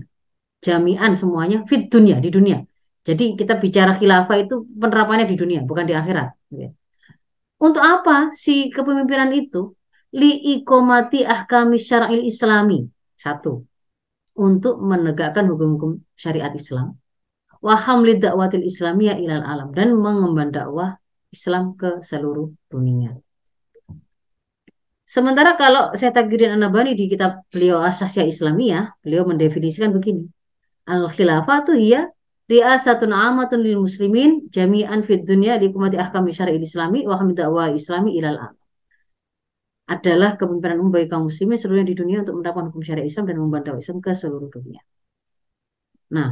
Jami'an semuanya fit dunia di dunia. Jadi kita bicara khilafah itu penerapannya di dunia, bukan di akhirat. Ya. Untuk apa si kepemimpinan itu? Li'ikomati ahkami syara'il islami. Satu. Untuk menegakkan hukum-hukum syariat Islam. Waham lidakwatil islamiyah ilal alam. Dan mengemban dakwah Islam ke seluruh dunia. Sementara kalau saya tagirin Anabani di kitab beliau Asasya Islamiyah, beliau mendefinisikan begini. Al-khilafah itu ya riasatun amatun lil muslimin jami'an fid dunya di kumati ahkam syar'i islami wa dakwah islami ilal alam adalah kepemimpinan umum bagi kaum muslimin seluruhnya di dunia untuk mendapatkan hukum syariat Islam dan membantu Islam ke seluruh dunia. Nah,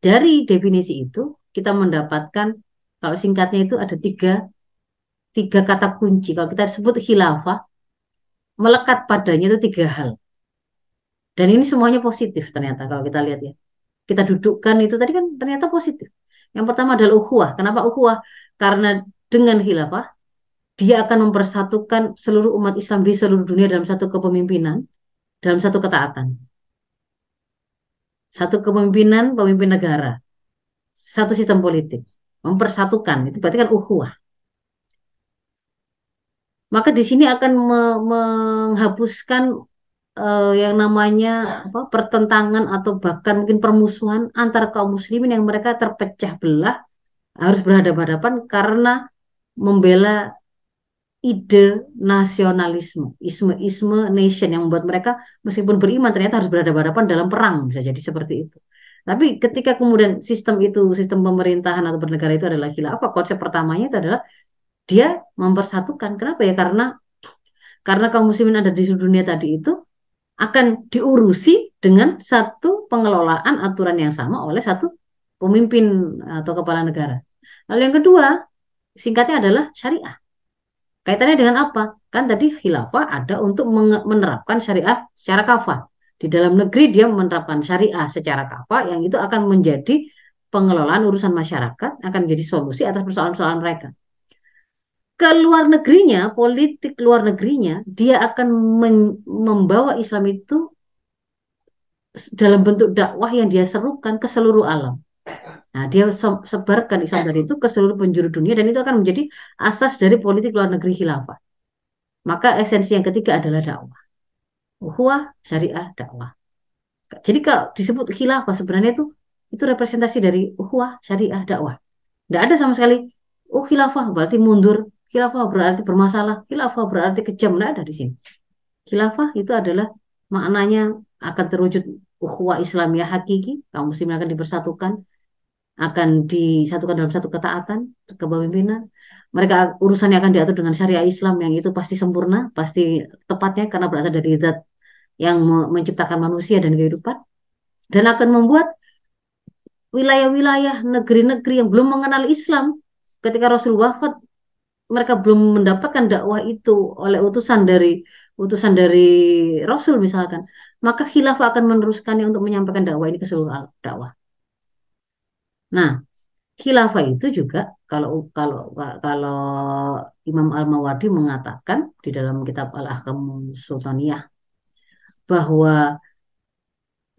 dari definisi itu kita mendapatkan kalau singkatnya itu ada tiga tiga kata kunci. Kalau kita sebut khilafah, melekat padanya itu tiga hal. Dan ini semuanya positif ternyata kalau kita lihat ya kita dudukkan itu tadi kan ternyata positif. Yang pertama adalah ukhuwah. Kenapa ukhuwah? Karena dengan khilafah dia akan mempersatukan seluruh umat Islam di seluruh dunia dalam satu kepemimpinan, dalam satu ketaatan. Satu kepemimpinan pemimpin negara, satu sistem politik, mempersatukan. Itu berarti kan ukhuwah. Maka di sini akan me menghapuskan uh, yang namanya apa, pertentangan atau bahkan mungkin permusuhan antara kaum muslimin yang mereka terpecah belah harus berhadapan-hadapan karena membela ide nasionalisme, isme-isme nation yang membuat mereka meskipun beriman ternyata harus berhadapan-hadapan dalam perang bisa jadi seperti itu. Tapi ketika kemudian sistem itu, sistem pemerintahan atau bernegara itu adalah khilafah, konsep pertamanya itu adalah dia mempersatukan. Kenapa ya? Karena karena kaum muslimin ada di seluruh dunia tadi itu akan diurusi dengan satu pengelolaan aturan yang sama oleh satu pemimpin atau kepala negara. Lalu yang kedua, singkatnya adalah syariah. Kaitannya dengan apa? Kan tadi khilafah ada untuk menerapkan syariah secara kafah. Di dalam negeri dia menerapkan syariah secara kafah yang itu akan menjadi pengelolaan urusan masyarakat, akan menjadi solusi atas persoalan-persoalan mereka ke luar negerinya, politik luar negerinya, dia akan membawa Islam itu dalam bentuk dakwah yang dia serukan ke seluruh alam. Nah, dia sebarkan Islam dari itu ke seluruh penjuru dunia dan itu akan menjadi asas dari politik luar negeri khilafah. Maka esensi yang ketiga adalah dakwah. Uhwah, syariah, dakwah. Jadi kalau disebut khilafah sebenarnya itu itu representasi dari uhwah, syariah, dakwah. Tidak ada sama sekali, oh khilafah berarti mundur Khilafah berarti bermasalah, khilafah berarti kejam, nah ada di sini. Khilafah itu adalah maknanya akan terwujud ukhuwah Islamiyah hakiki, kaum muslimin akan dipersatukan, akan disatukan dalam satu ketaatan, kepemimpinan. Mereka urusannya akan diatur dengan syariah Islam yang itu pasti sempurna, pasti tepatnya karena berasal dari zat yang menciptakan manusia dan kehidupan. Dan akan membuat wilayah-wilayah negeri-negeri yang belum mengenal Islam ketika Rasul wafat mereka belum mendapatkan dakwah itu oleh utusan dari utusan dari Rasul misalkan, maka khilafah akan meneruskannya untuk menyampaikan dakwah ini ke seluruh dakwah. Nah, khilafah itu juga kalau kalau kalau Imam Al-Mawardi mengatakan di dalam kitab Al-Ahkam Sultaniyah bahwa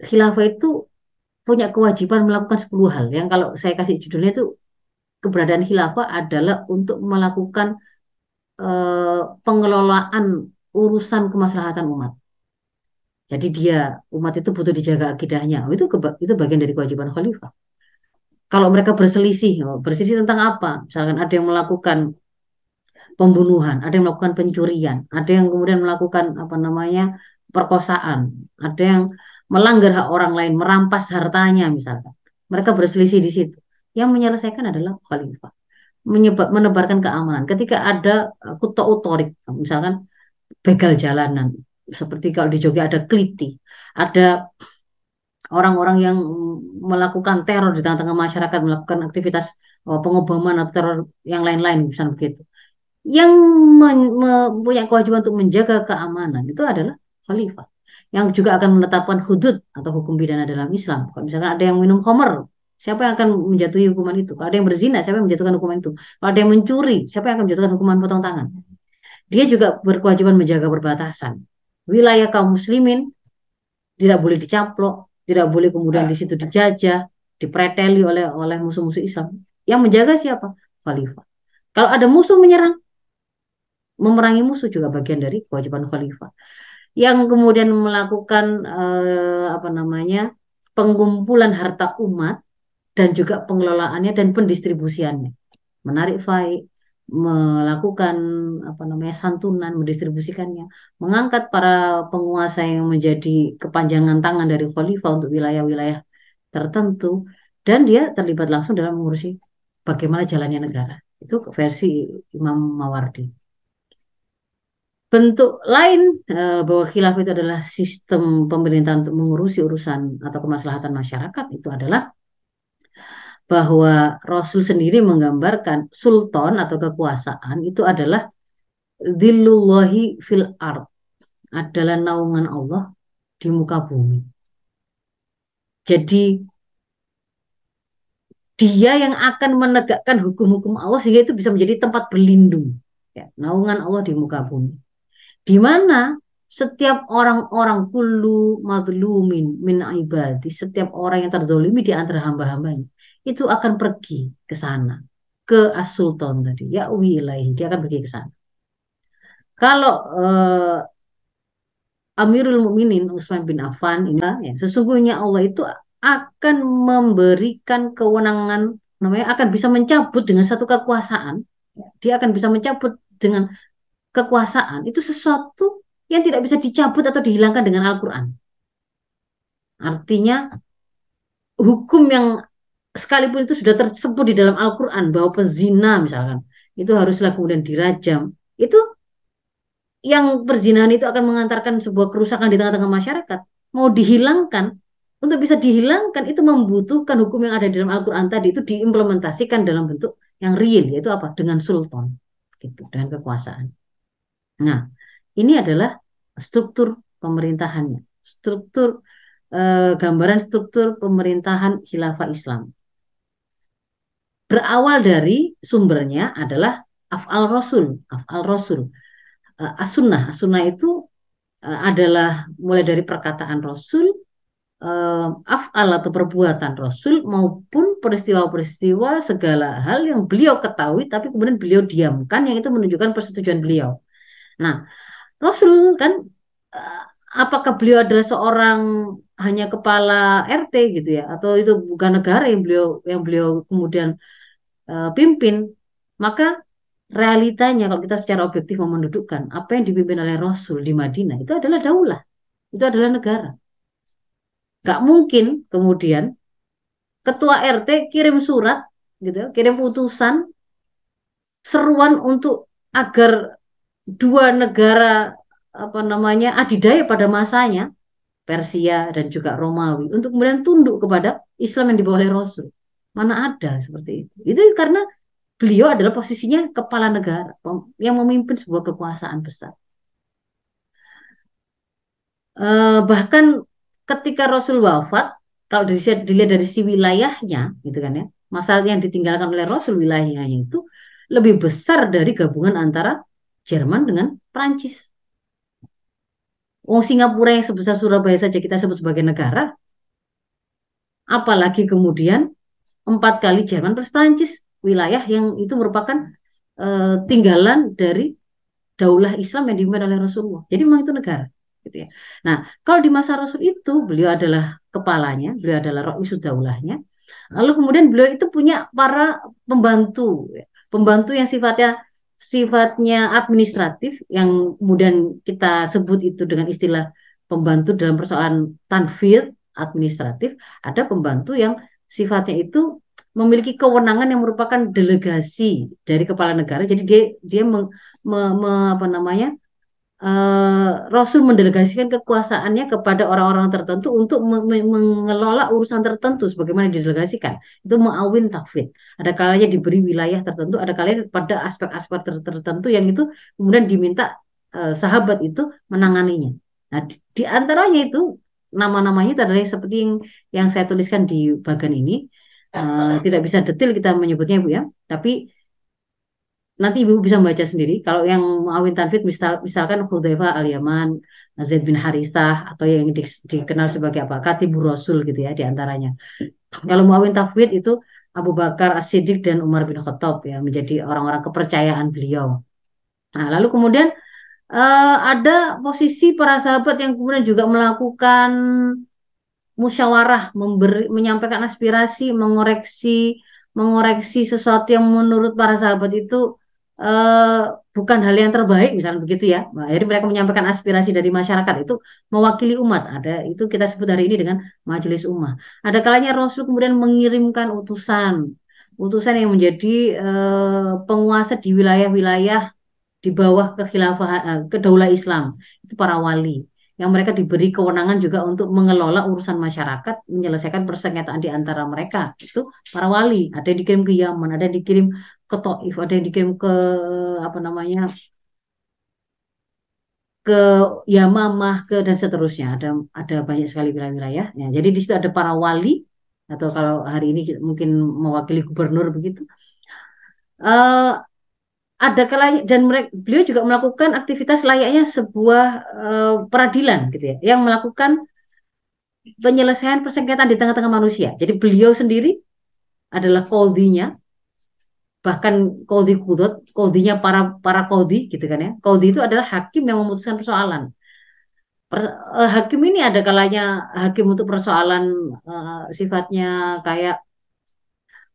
khilafah itu punya kewajiban melakukan 10 hal yang kalau saya kasih judulnya itu keberadaan khilafah adalah untuk melakukan uh, pengelolaan urusan kemaslahatan umat. Jadi dia umat itu butuh dijaga akidahnya. Oh, itu itu bagian dari kewajiban khalifah. Kalau mereka berselisih, oh, berselisih tentang apa? Misalkan ada yang melakukan pembunuhan, ada yang melakukan pencurian, ada yang kemudian melakukan apa namanya perkosaan, ada yang melanggar hak orang lain, merampas hartanya misalkan. Mereka berselisih di situ yang menyelesaikan adalah khalifah menyebab menebarkan keamanan ketika ada uh, kuto otorik misalkan begal jalanan seperti kalau di Jogja ada kliti ada orang-orang yang melakukan teror di tengah-tengah masyarakat melakukan aktivitas uh, pengobaman atau teror yang lain-lain misalnya begitu yang mempunyai kewajiban untuk menjaga keamanan itu adalah khalifah yang juga akan menetapkan hudud atau hukum pidana dalam Islam. Kalau misalkan ada yang minum khamr, Siapa yang akan menjatuhi hukuman itu? Kalau ada yang berzina, siapa yang menjatuhkan hukuman itu? Kalau ada yang mencuri, siapa yang akan menjatuhkan hukuman potong tangan? Dia juga berkewajiban menjaga perbatasan. Wilayah kaum muslimin tidak boleh dicaplok, tidak boleh kemudian di situ dijajah, dipreteli oleh oleh musuh-musuh Islam. Yang menjaga siapa? Khalifah. Kalau ada musuh menyerang, memerangi musuh juga bagian dari kewajiban khalifah. Yang kemudian melakukan eh, apa namanya pengumpulan harta umat dan juga pengelolaannya dan pendistribusiannya, menarik faid, melakukan apa namanya santunan, mendistribusikannya, mengangkat para penguasa yang menjadi kepanjangan tangan dari khalifah untuk wilayah-wilayah tertentu, dan dia terlibat langsung dalam mengurusi bagaimana jalannya negara. Itu versi Imam Mawardi. Bentuk lain eh, bahwa khilaf itu adalah sistem pemerintahan untuk mengurusi urusan atau kemaslahatan masyarakat itu adalah bahwa Rasul sendiri menggambarkan sultan atau kekuasaan itu adalah dillullahi fil ard adalah naungan Allah di muka bumi. Jadi dia yang akan menegakkan hukum-hukum Allah sehingga itu bisa menjadi tempat berlindung. Ya, naungan Allah di muka bumi. Di mana setiap orang-orang kullu madlumin min ibadi, setiap orang yang terdolimi di antara hamba-hambanya, itu akan pergi ke sana, ke as-sultan tadi, ya wilayah, dia akan pergi ke sana. Kalau uh, Amirul Mukminin Utsman bin Affan ini ya, sesungguhnya Allah itu akan memberikan kewenangan namanya akan bisa mencabut dengan satu kekuasaan. Dia akan bisa mencabut dengan kekuasaan. Itu sesuatu yang tidak bisa dicabut atau dihilangkan dengan Al-Quran. Artinya hukum yang sekalipun itu sudah tersebut di dalam Al-Quran bahwa pezina misalkan itu haruslah kemudian dirajam. Itu yang perzinahan itu akan mengantarkan sebuah kerusakan di tengah-tengah masyarakat. Mau dihilangkan untuk bisa dihilangkan itu membutuhkan hukum yang ada di dalam Al-Quran tadi itu diimplementasikan dalam bentuk yang real yaitu apa? Dengan sultan gitu dengan kekuasaan. Nah ini adalah struktur pemerintahannya. Struktur eh, gambaran struktur pemerintahan khilafah Islam berawal dari sumbernya adalah afal rasul afal rasul. Uh, as-sunnah. As-sunnah itu uh, adalah mulai dari perkataan rasul uh, afal atau perbuatan Rasul maupun peristiwa-peristiwa segala hal yang beliau ketahui tapi kemudian beliau diamkan yang itu menunjukkan persetujuan beliau. Nah, Rasul kan uh, apakah beliau adalah seorang hanya kepala RT gitu ya? Atau itu bukan negara yang beliau yang beliau kemudian uh, pimpin maka realitanya kalau kita secara objektif mau mendudukkan apa yang dipimpin oleh Rasul di Madinah itu adalah daulah itu adalah negara Gak mungkin kemudian ketua RT kirim surat gitu, kirim putusan seruan untuk agar dua negara apa namanya adidaya pada masanya Persia dan juga Romawi untuk kemudian tunduk kepada Islam yang dibawa oleh Rasul. Mana ada seperti itu. Itu karena beliau adalah posisinya kepala negara yang memimpin sebuah kekuasaan besar. Eh, bahkan ketika Rasul wafat, kalau dilihat dari si wilayahnya, gitu kan ya, masalah yang ditinggalkan oleh Rasul wilayahnya itu lebih besar dari gabungan antara Jerman dengan Prancis. Oh Singapura yang sebesar Surabaya saja kita sebut sebagai negara, apalagi kemudian empat kali Jerman plus Prancis, wilayah yang itu merupakan uh, tinggalan dari daulah Islam yang dipimpin oleh Rasulullah. Jadi memang itu negara gitu ya. Nah, kalau di masa Rasul itu beliau adalah kepalanya, beliau adalah Rasul daulahnya. Lalu kemudian beliau itu punya para pembantu, ya. pembantu yang sifatnya sifatnya administratif yang kemudian kita sebut itu dengan istilah pembantu dalam persoalan tanfir administratif, ada pembantu yang sifatnya itu memiliki kewenangan yang merupakan delegasi dari kepala negara. Jadi dia dia me, me, me, apa namanya uh, Rasul mendelegasikan kekuasaannya kepada orang-orang tertentu untuk mengelola urusan tertentu sebagaimana didelegasikan. Itu muawin takfid. Ada kalanya diberi wilayah tertentu, ada kalanya pada aspek-aspek tertentu yang itu kemudian diminta uh, sahabat itu menanganinya. Nah, di, di antaranya itu nama-namanya itu adalah seperti yang, yang saya tuliskan di bagian ini. Uh, tidak bisa detail kita menyebutnya Bu ya, tapi nanti ibu bisa membaca sendiri. Kalau yang Muawin Tanfid misal, misalkan Hudzaifah al-Yaman, Zaid bin Harithah atau yang di, dikenal sebagai apa Katibur Rasul gitu ya di antaranya. Kalau Muawin Tafwid itu Abu Bakar As-Siddiq dan Umar bin Khattab ya menjadi orang-orang kepercayaan beliau. Nah, lalu kemudian uh, ada posisi para sahabat yang kemudian juga melakukan musyawarah, memberi, menyampaikan aspirasi, mengoreksi, mengoreksi sesuatu yang menurut para sahabat itu uh, bukan hal yang terbaik misalnya begitu ya. Jadi mereka menyampaikan aspirasi dari masyarakat itu mewakili umat. Ada itu kita sebut hari ini dengan majelis ummah. Ada kalanya Rasul kemudian mengirimkan utusan, utusan yang menjadi uh, penguasa di wilayah-wilayah di bawah kekhilafahan uh, kedaulah Islam. Itu para wali yang mereka diberi kewenangan juga untuk mengelola urusan masyarakat, menyelesaikan persengketaan di antara mereka. Itu para wali, ada yang dikirim ke Yaman, ada yang dikirim ke Taif, ada yang dikirim ke apa namanya ke Yamamah ke dan seterusnya. Ada ada banyak sekali wilayah-wilayah. Ya, jadi di situ ada para wali atau kalau hari ini mungkin mewakili gubernur begitu. Uh, ada kalanya dan mereka, beliau juga melakukan aktivitas layaknya sebuah uh, peradilan gitu ya, yang melakukan penyelesaian persengketaan di tengah-tengah manusia. Jadi beliau sendiri adalah koldinya, bahkan koldi kudot, koldinya para para koldi gitu kan ya. Koldi itu adalah hakim yang memutuskan persoalan. Per, uh, hakim ini ada kalanya hakim untuk persoalan uh, sifatnya kayak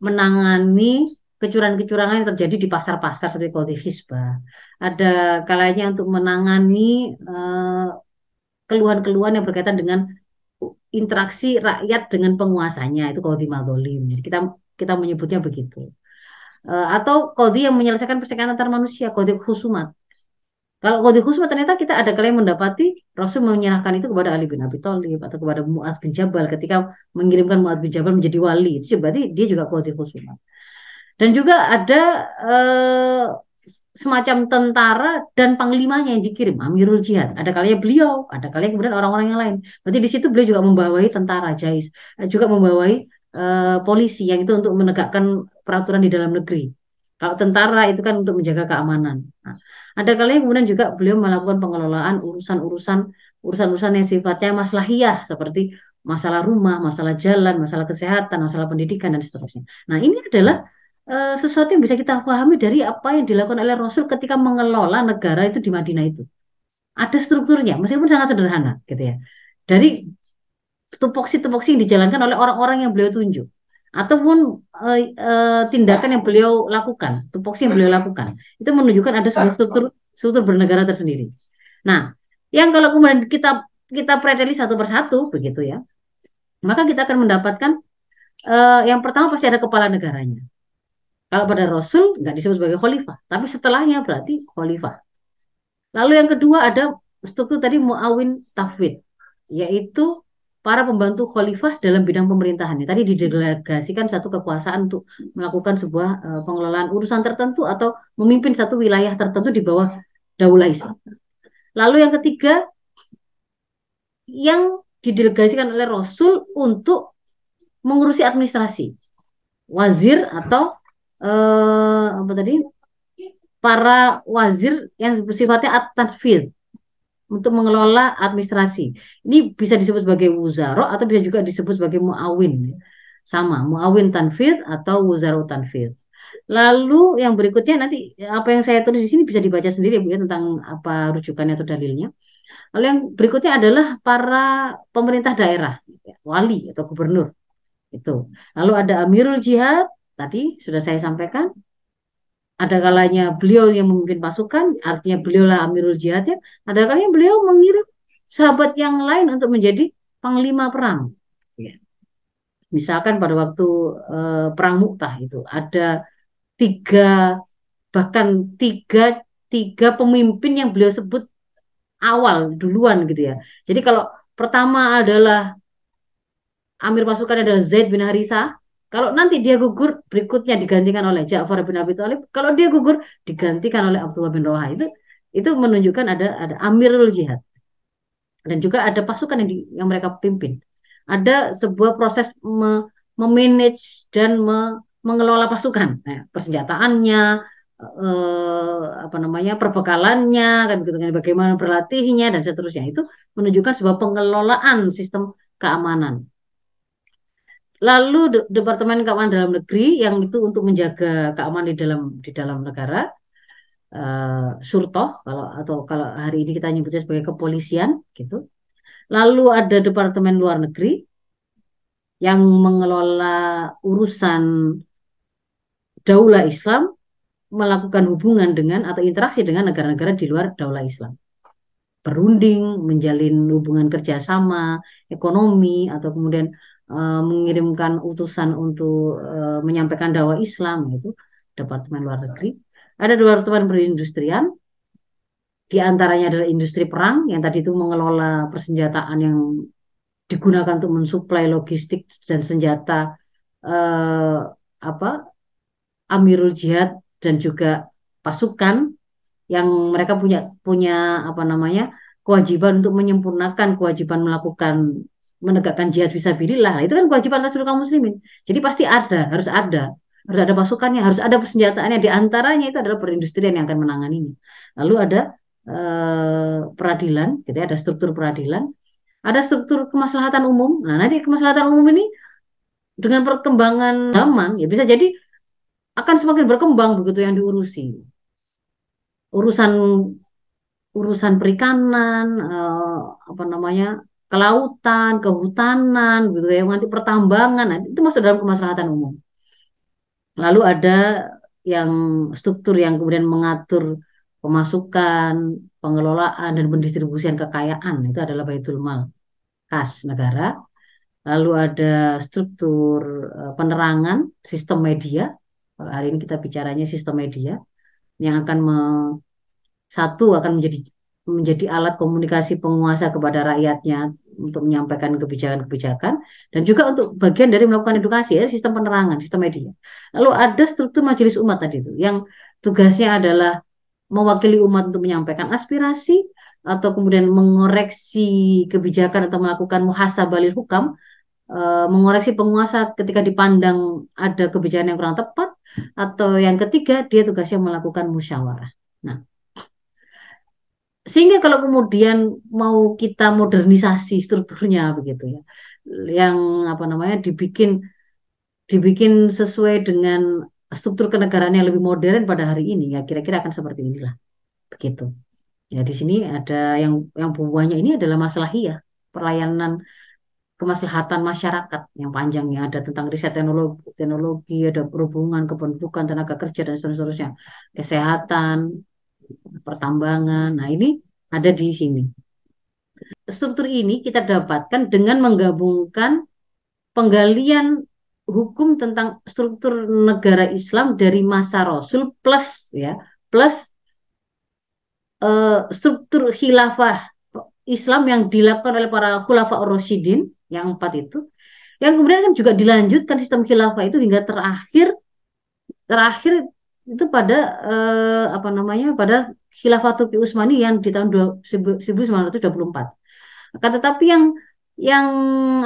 menangani kecurangan-kecurangan yang terjadi di pasar-pasar seperti koldi hisbah. Ada kalanya untuk menangani uh, keluhan-keluhan yang berkaitan dengan interaksi rakyat dengan penguasanya itu koldi madolim. Jadi kita kita menyebutnya begitu. Uh, atau kodi yang menyelesaikan perselingkuhan antar manusia, kodi khusumat. Kalau kodi khusumat ternyata kita ada kalian mendapati Rasul menyerahkan itu kepada Ali bin Abi Thalib atau kepada Mu'ad bin Jabal ketika mengirimkan Mu'ad bin Jabal menjadi wali. Itu berarti dia juga kodi khusumat. Dan juga ada uh, semacam tentara dan panglimanya yang dikirim, Amirul Jihad. Ada kalinya beliau, ada kalinya kemudian orang-orang yang lain. Berarti di situ beliau juga membawahi tentara Jais, juga membawahi uh, polisi yang itu untuk menegakkan peraturan di dalam negeri. Kalau tentara itu kan untuk menjaga keamanan. Nah, ada kali kemudian juga beliau melakukan pengelolaan urusan-urusan urusan-urusan yang sifatnya maslahiyah seperti masalah rumah, masalah jalan, masalah kesehatan, masalah pendidikan dan seterusnya. Nah, ini adalah uh, sesuatu yang bisa kita pahami dari apa yang dilakukan oleh Rasul ketika mengelola negara itu di Madinah itu. Ada strukturnya, meskipun sangat sederhana, gitu ya. Dari tupoksi-tupoksi yang dijalankan oleh orang-orang yang beliau tunjuk ataupun uh, uh, tindakan yang beliau lakukan, tupoksi yang beliau lakukan, itu menunjukkan ada sebuah struktur struktur bernegara tersendiri. Nah, yang kalau kemudian kita kita preteli satu persatu begitu ya, maka kita akan mendapatkan uh, yang pertama pasti ada kepala negaranya. Kalau pada Rasul nggak disebut sebagai khalifah, tapi setelahnya berarti khalifah. Lalu yang kedua ada struktur tadi muawin tafwid, yaitu para pembantu khalifah dalam bidang pemerintahannya. Tadi didelegasikan satu kekuasaan untuk melakukan sebuah uh, pengelolaan urusan tertentu atau memimpin satu wilayah tertentu di bawah daulah Islam. Lalu yang ketiga, yang didelegasikan oleh Rasul untuk mengurusi administrasi, wazir atau uh, apa tadi, para wazir yang sifatnya at-tanfid, untuk mengelola administrasi. Ini bisa disebut sebagai wuzaro atau bisa juga disebut sebagai muawin. Sama, muawin tanfir atau wuzaro tanfir. Lalu yang berikutnya nanti apa yang saya tulis di sini bisa dibaca sendiri Bu ya tentang apa rujukannya atau dalilnya. Lalu yang berikutnya adalah para pemerintah daerah, wali atau gubernur. Itu. Lalu ada Amirul Jihad tadi sudah saya sampaikan ada kalanya beliau yang memimpin pasukan, artinya beliau lah Amirul Jihad ya. Ada kalanya beliau mengirim sahabat yang lain untuk menjadi panglima perang. Ya. Misalkan pada waktu eh, perang Mu'tah itu ada tiga bahkan tiga tiga pemimpin yang beliau sebut awal duluan gitu ya. Jadi kalau pertama adalah Amir pasukan adalah Zaid bin Harithah, kalau nanti dia gugur, berikutnya digantikan oleh Ja'far bin Abi Thalib. Kalau dia gugur, digantikan oleh Abdullah bin Rawaha. Itu itu menunjukkan ada ada Amirul Jihad. Dan juga ada pasukan yang, di, yang mereka pimpin. Ada sebuah proses me, memanage dan me, mengelola pasukan. Nah, persenjataannya, eh, apa namanya perbekalannya kan gitu kan bagaimana berlatihnya dan seterusnya itu menunjukkan sebuah pengelolaan sistem keamanan. Lalu Departemen Keamanan Dalam Negeri yang itu untuk menjaga keamanan di dalam di dalam negara uh, surtoh kalau atau kalau hari ini kita nyebutnya sebagai kepolisian gitu. Lalu ada Departemen Luar Negeri yang mengelola urusan daulah Islam melakukan hubungan dengan atau interaksi dengan negara-negara di luar daulah Islam. Berunding, menjalin hubungan kerjasama, ekonomi, atau kemudian uh, mengirimkan utusan untuk uh, menyampaikan dakwah Islam, itu Departemen Luar Negeri. Ada Departemen Perindustrian, di antaranya adalah industri perang yang tadi itu mengelola persenjataan yang digunakan untuk mensuplai logistik dan senjata eh, apa Amirul Jihad dan juga pasukan yang mereka punya punya apa namanya kewajiban untuk menyempurnakan kewajiban melakukan menegakkan jihad visabilillah. Itu kan kewajiban seluruh kaum muslimin. Jadi pasti ada, harus ada, harus ada pasukannya, harus ada persenjataannya. Di antaranya itu adalah perindustrian yang akan menanganinya. Lalu ada eh, peradilan, gitu ya, ada struktur peradilan, ada struktur kemaslahatan umum. Nah, nanti kemaslahatan umum ini dengan perkembangan zaman ya bisa jadi akan semakin berkembang begitu yang diurusi. Urusan urusan perikanan, eh, apa namanya, kelautan, kehutanan, gitu ya, nanti pertambangan, nah, itu masuk dalam kemaslahatan umum. Lalu ada yang struktur yang kemudian mengatur pemasukan, pengelolaan dan pendistribusian kekayaan itu adalah baitul mal kas negara. Lalu ada struktur eh, penerangan sistem media hari ini kita bicaranya sistem media yang akan me, satu akan menjadi menjadi alat komunikasi penguasa kepada rakyatnya untuk menyampaikan kebijakan-kebijakan dan juga untuk bagian dari melakukan edukasi ya sistem penerangan sistem media. Lalu ada struktur majelis umat tadi itu yang tugasnya adalah mewakili umat untuk menyampaikan aspirasi atau kemudian mengoreksi kebijakan atau melakukan muhasabalil hukam e, mengoreksi penguasa ketika dipandang ada kebijakan yang kurang tepat atau yang ketiga dia tugasnya melakukan musyawarah. Sehingga kalau kemudian mau kita modernisasi strukturnya begitu ya, yang apa namanya dibikin dibikin sesuai dengan struktur kenegaraan yang lebih modern pada hari ini ya kira-kira akan seperti inilah. Begitu. Ya di sini ada yang yang buahnya ini adalah masalah iya pelayanan kemaslahatan masyarakat yang panjangnya ada tentang riset teknologi, teknologi ada perhubungan, kependudukan, tenaga kerja dan seterusnya, kesehatan, pertambangan. Nah ini ada di sini. Struktur ini kita dapatkan dengan menggabungkan penggalian hukum tentang struktur negara Islam dari masa Rasul plus ya plus uh, struktur khilafah Islam yang dilakukan oleh para khulafa Rasyidin yang empat itu yang kemudian kan juga dilanjutkan sistem khilafah itu hingga terakhir terakhir itu pada eh, apa namanya pada khilafah Turki Utsmani yang di tahun 1924. Akan tetapi yang yang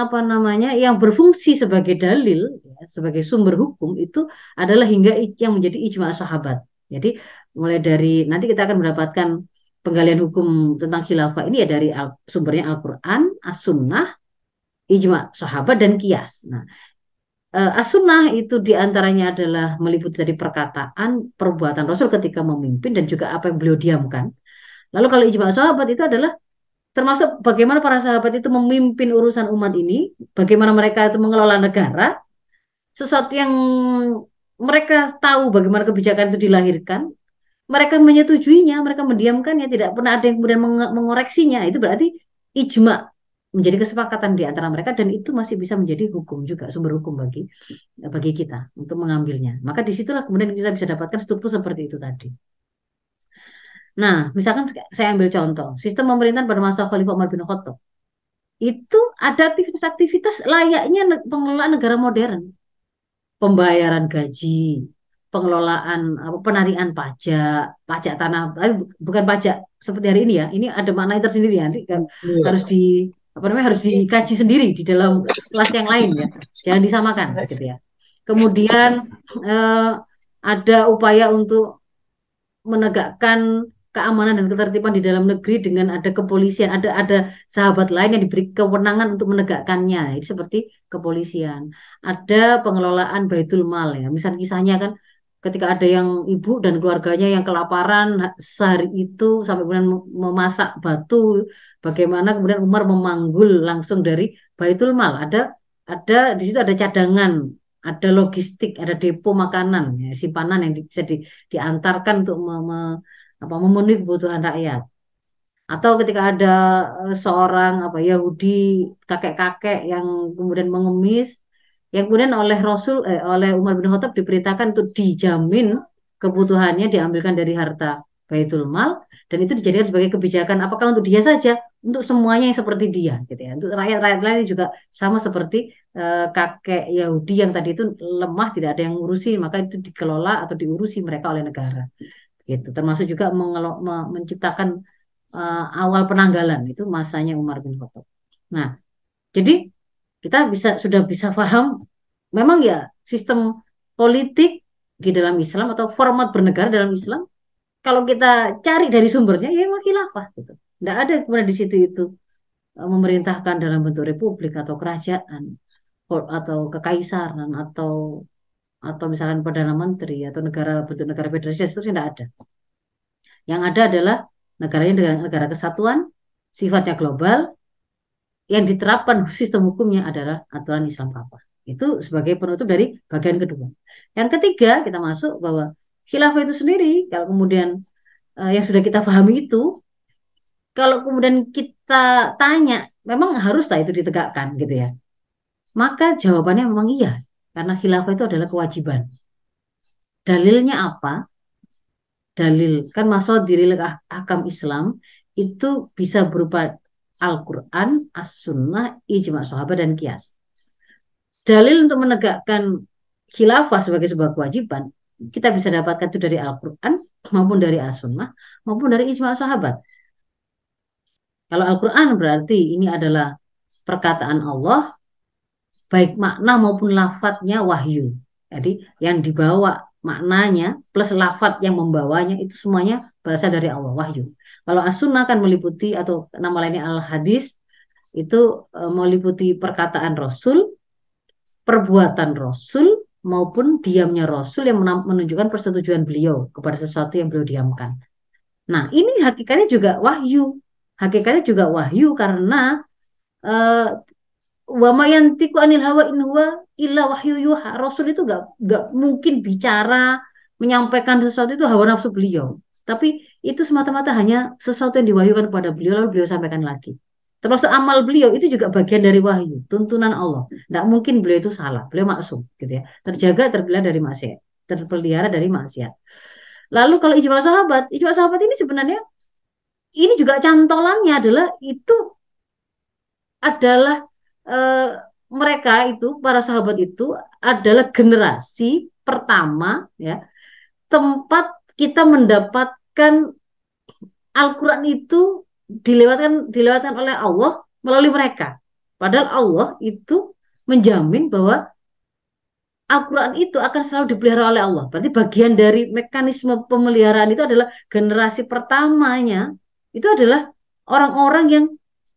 apa namanya yang berfungsi sebagai dalil ya, sebagai sumber hukum itu adalah hingga yang menjadi ijma sahabat. Jadi mulai dari nanti kita akan mendapatkan penggalian hukum tentang khilafah ini ya dari al, sumbernya Al-Qur'an, As-Sunnah, ijma sahabat dan kias. Nah, uh, as-sunnah itu di antaranya adalah meliputi dari perkataan, perbuatan Rasul ketika memimpin dan juga apa yang beliau diamkan. Lalu kalau ijma sahabat itu adalah termasuk bagaimana para sahabat itu memimpin urusan umat ini, bagaimana mereka itu mengelola negara, sesuatu yang mereka tahu bagaimana kebijakan itu dilahirkan, mereka menyetujuinya, mereka mendiamkannya, tidak pernah ada yang kemudian mengoreksinya. Itu berarti ijma menjadi kesepakatan di antara mereka dan itu masih bisa menjadi hukum juga sumber hukum bagi bagi kita untuk mengambilnya. Maka di situlah kemudian kita bisa dapatkan struktur seperti itu tadi. Nah, misalkan saya ambil contoh sistem pemerintahan pada masa Khalifah Umar bin Khattab itu ada aktivitas-aktivitas layaknya pengelolaan negara modern, pembayaran gaji, pengelolaan apa penarian pajak, pajak tanah, tapi bukan pajak seperti hari ini ya. Ini ada makna tersendiri nanti kan ya. harus di apa namanya harus dikaji sendiri di dalam kelas yang lain ya jangan disamakan gitu ya kemudian eh, ada upaya untuk menegakkan keamanan dan ketertiban di dalam negeri dengan ada kepolisian, ada ada sahabat lain yang diberi kewenangan untuk menegakkannya. Itu seperti kepolisian. Ada pengelolaan baitul mal ya. Misal kisahnya kan ketika ada yang ibu dan keluarganya yang kelaparan sehari itu sampai kemudian memasak batu, bagaimana kemudian Umar memanggul langsung dari baitul mal. Ada ada di situ ada cadangan ada logistik, ada depo makanan, ya, simpanan yang bisa di, diantarkan untuk me, me, apa memenuhi kebutuhan rakyat. Atau ketika ada uh, seorang apa Yahudi kakek-kakek yang kemudian mengemis, yang kemudian oleh Rasul eh, oleh Umar bin Khattab diperintahkan untuk dijamin kebutuhannya diambilkan dari harta Baitul Mal dan itu dijadikan sebagai kebijakan apakah untuk dia saja untuk semuanya yang seperti dia gitu ya untuk rakyat-rakyat lain juga sama seperti uh, kakek Yahudi yang tadi itu lemah tidak ada yang ngurusi maka itu dikelola atau diurusi mereka oleh negara gitu termasuk juga menciptakan uh, awal penanggalan itu masanya Umar bin Khattab. Nah, jadi kita bisa sudah bisa paham memang ya sistem politik di dalam Islam atau format bernegara dalam Islam kalau kita cari dari sumbernya ya memang khilafah gitu. Tidak ada kemudian di situ itu uh, memerintahkan dalam bentuk republik atau kerajaan atau kekaisaran atau atau misalkan perdana menteri atau negara bentuk negara federasi itu tidak ada. Yang ada adalah negaranya dengan negara kesatuan, sifatnya global, yang diterapkan <laughs> sistem hukumnya adalah aturan Islam Kafah. Itu sebagai penutup dari bagian kedua. Yang ketiga kita masuk bahwa khilafah itu sendiri kalau kemudian uh, yang sudah kita pahami itu kalau kemudian kita tanya memang harus tak itu ditegakkan gitu ya. Maka jawabannya memang iya karena khilafah itu adalah kewajiban. Dalilnya apa? Dalil kan masuk diri akam Islam itu bisa berupa Al-Quran, As-Sunnah, Ijma Sahabat, dan Kias. Dalil untuk menegakkan khilafah sebagai sebuah kewajiban, kita bisa dapatkan itu dari Al-Quran, maupun dari As-Sunnah, maupun dari Ijma Sahabat. Kalau Al-Quran berarti ini adalah perkataan Allah baik makna maupun lafadznya wahyu. Jadi yang dibawa maknanya plus lafadz yang membawanya itu semuanya berasal dari Allah wahyu. Kalau as-sunnah kan meliputi atau nama lainnya al-hadis itu e, meliputi perkataan Rasul, perbuatan Rasul maupun diamnya Rasul yang menunjukkan persetujuan beliau kepada sesuatu yang beliau diamkan. Nah, ini hakikatnya juga wahyu. Hakikatnya juga wahyu karena e, wa mayantiku anil hawa in huwa illa wahyu yuha. Rasul itu gak, gak mungkin bicara menyampaikan sesuatu itu hawa nafsu beliau. Tapi itu semata-mata hanya sesuatu yang diwahyukan kepada beliau lalu beliau sampaikan lagi. Termasuk amal beliau itu juga bagian dari wahyu, tuntunan Allah. Tidak mungkin beliau itu salah, beliau maksum gitu ya. Terjaga terpelihara dari maksiat, terpelihara dari maksiat. Lalu kalau ijma sahabat, ijma sahabat ini sebenarnya ini juga cantolannya adalah itu adalah eh, mereka itu para sahabat itu adalah generasi pertama ya tempat kita mendapatkan Al-Quran itu dilewatkan dilewatkan oleh Allah melalui mereka. Padahal Allah itu menjamin bahwa Al-Quran itu akan selalu dipelihara oleh Allah. Berarti bagian dari mekanisme pemeliharaan itu adalah generasi pertamanya itu adalah orang-orang yang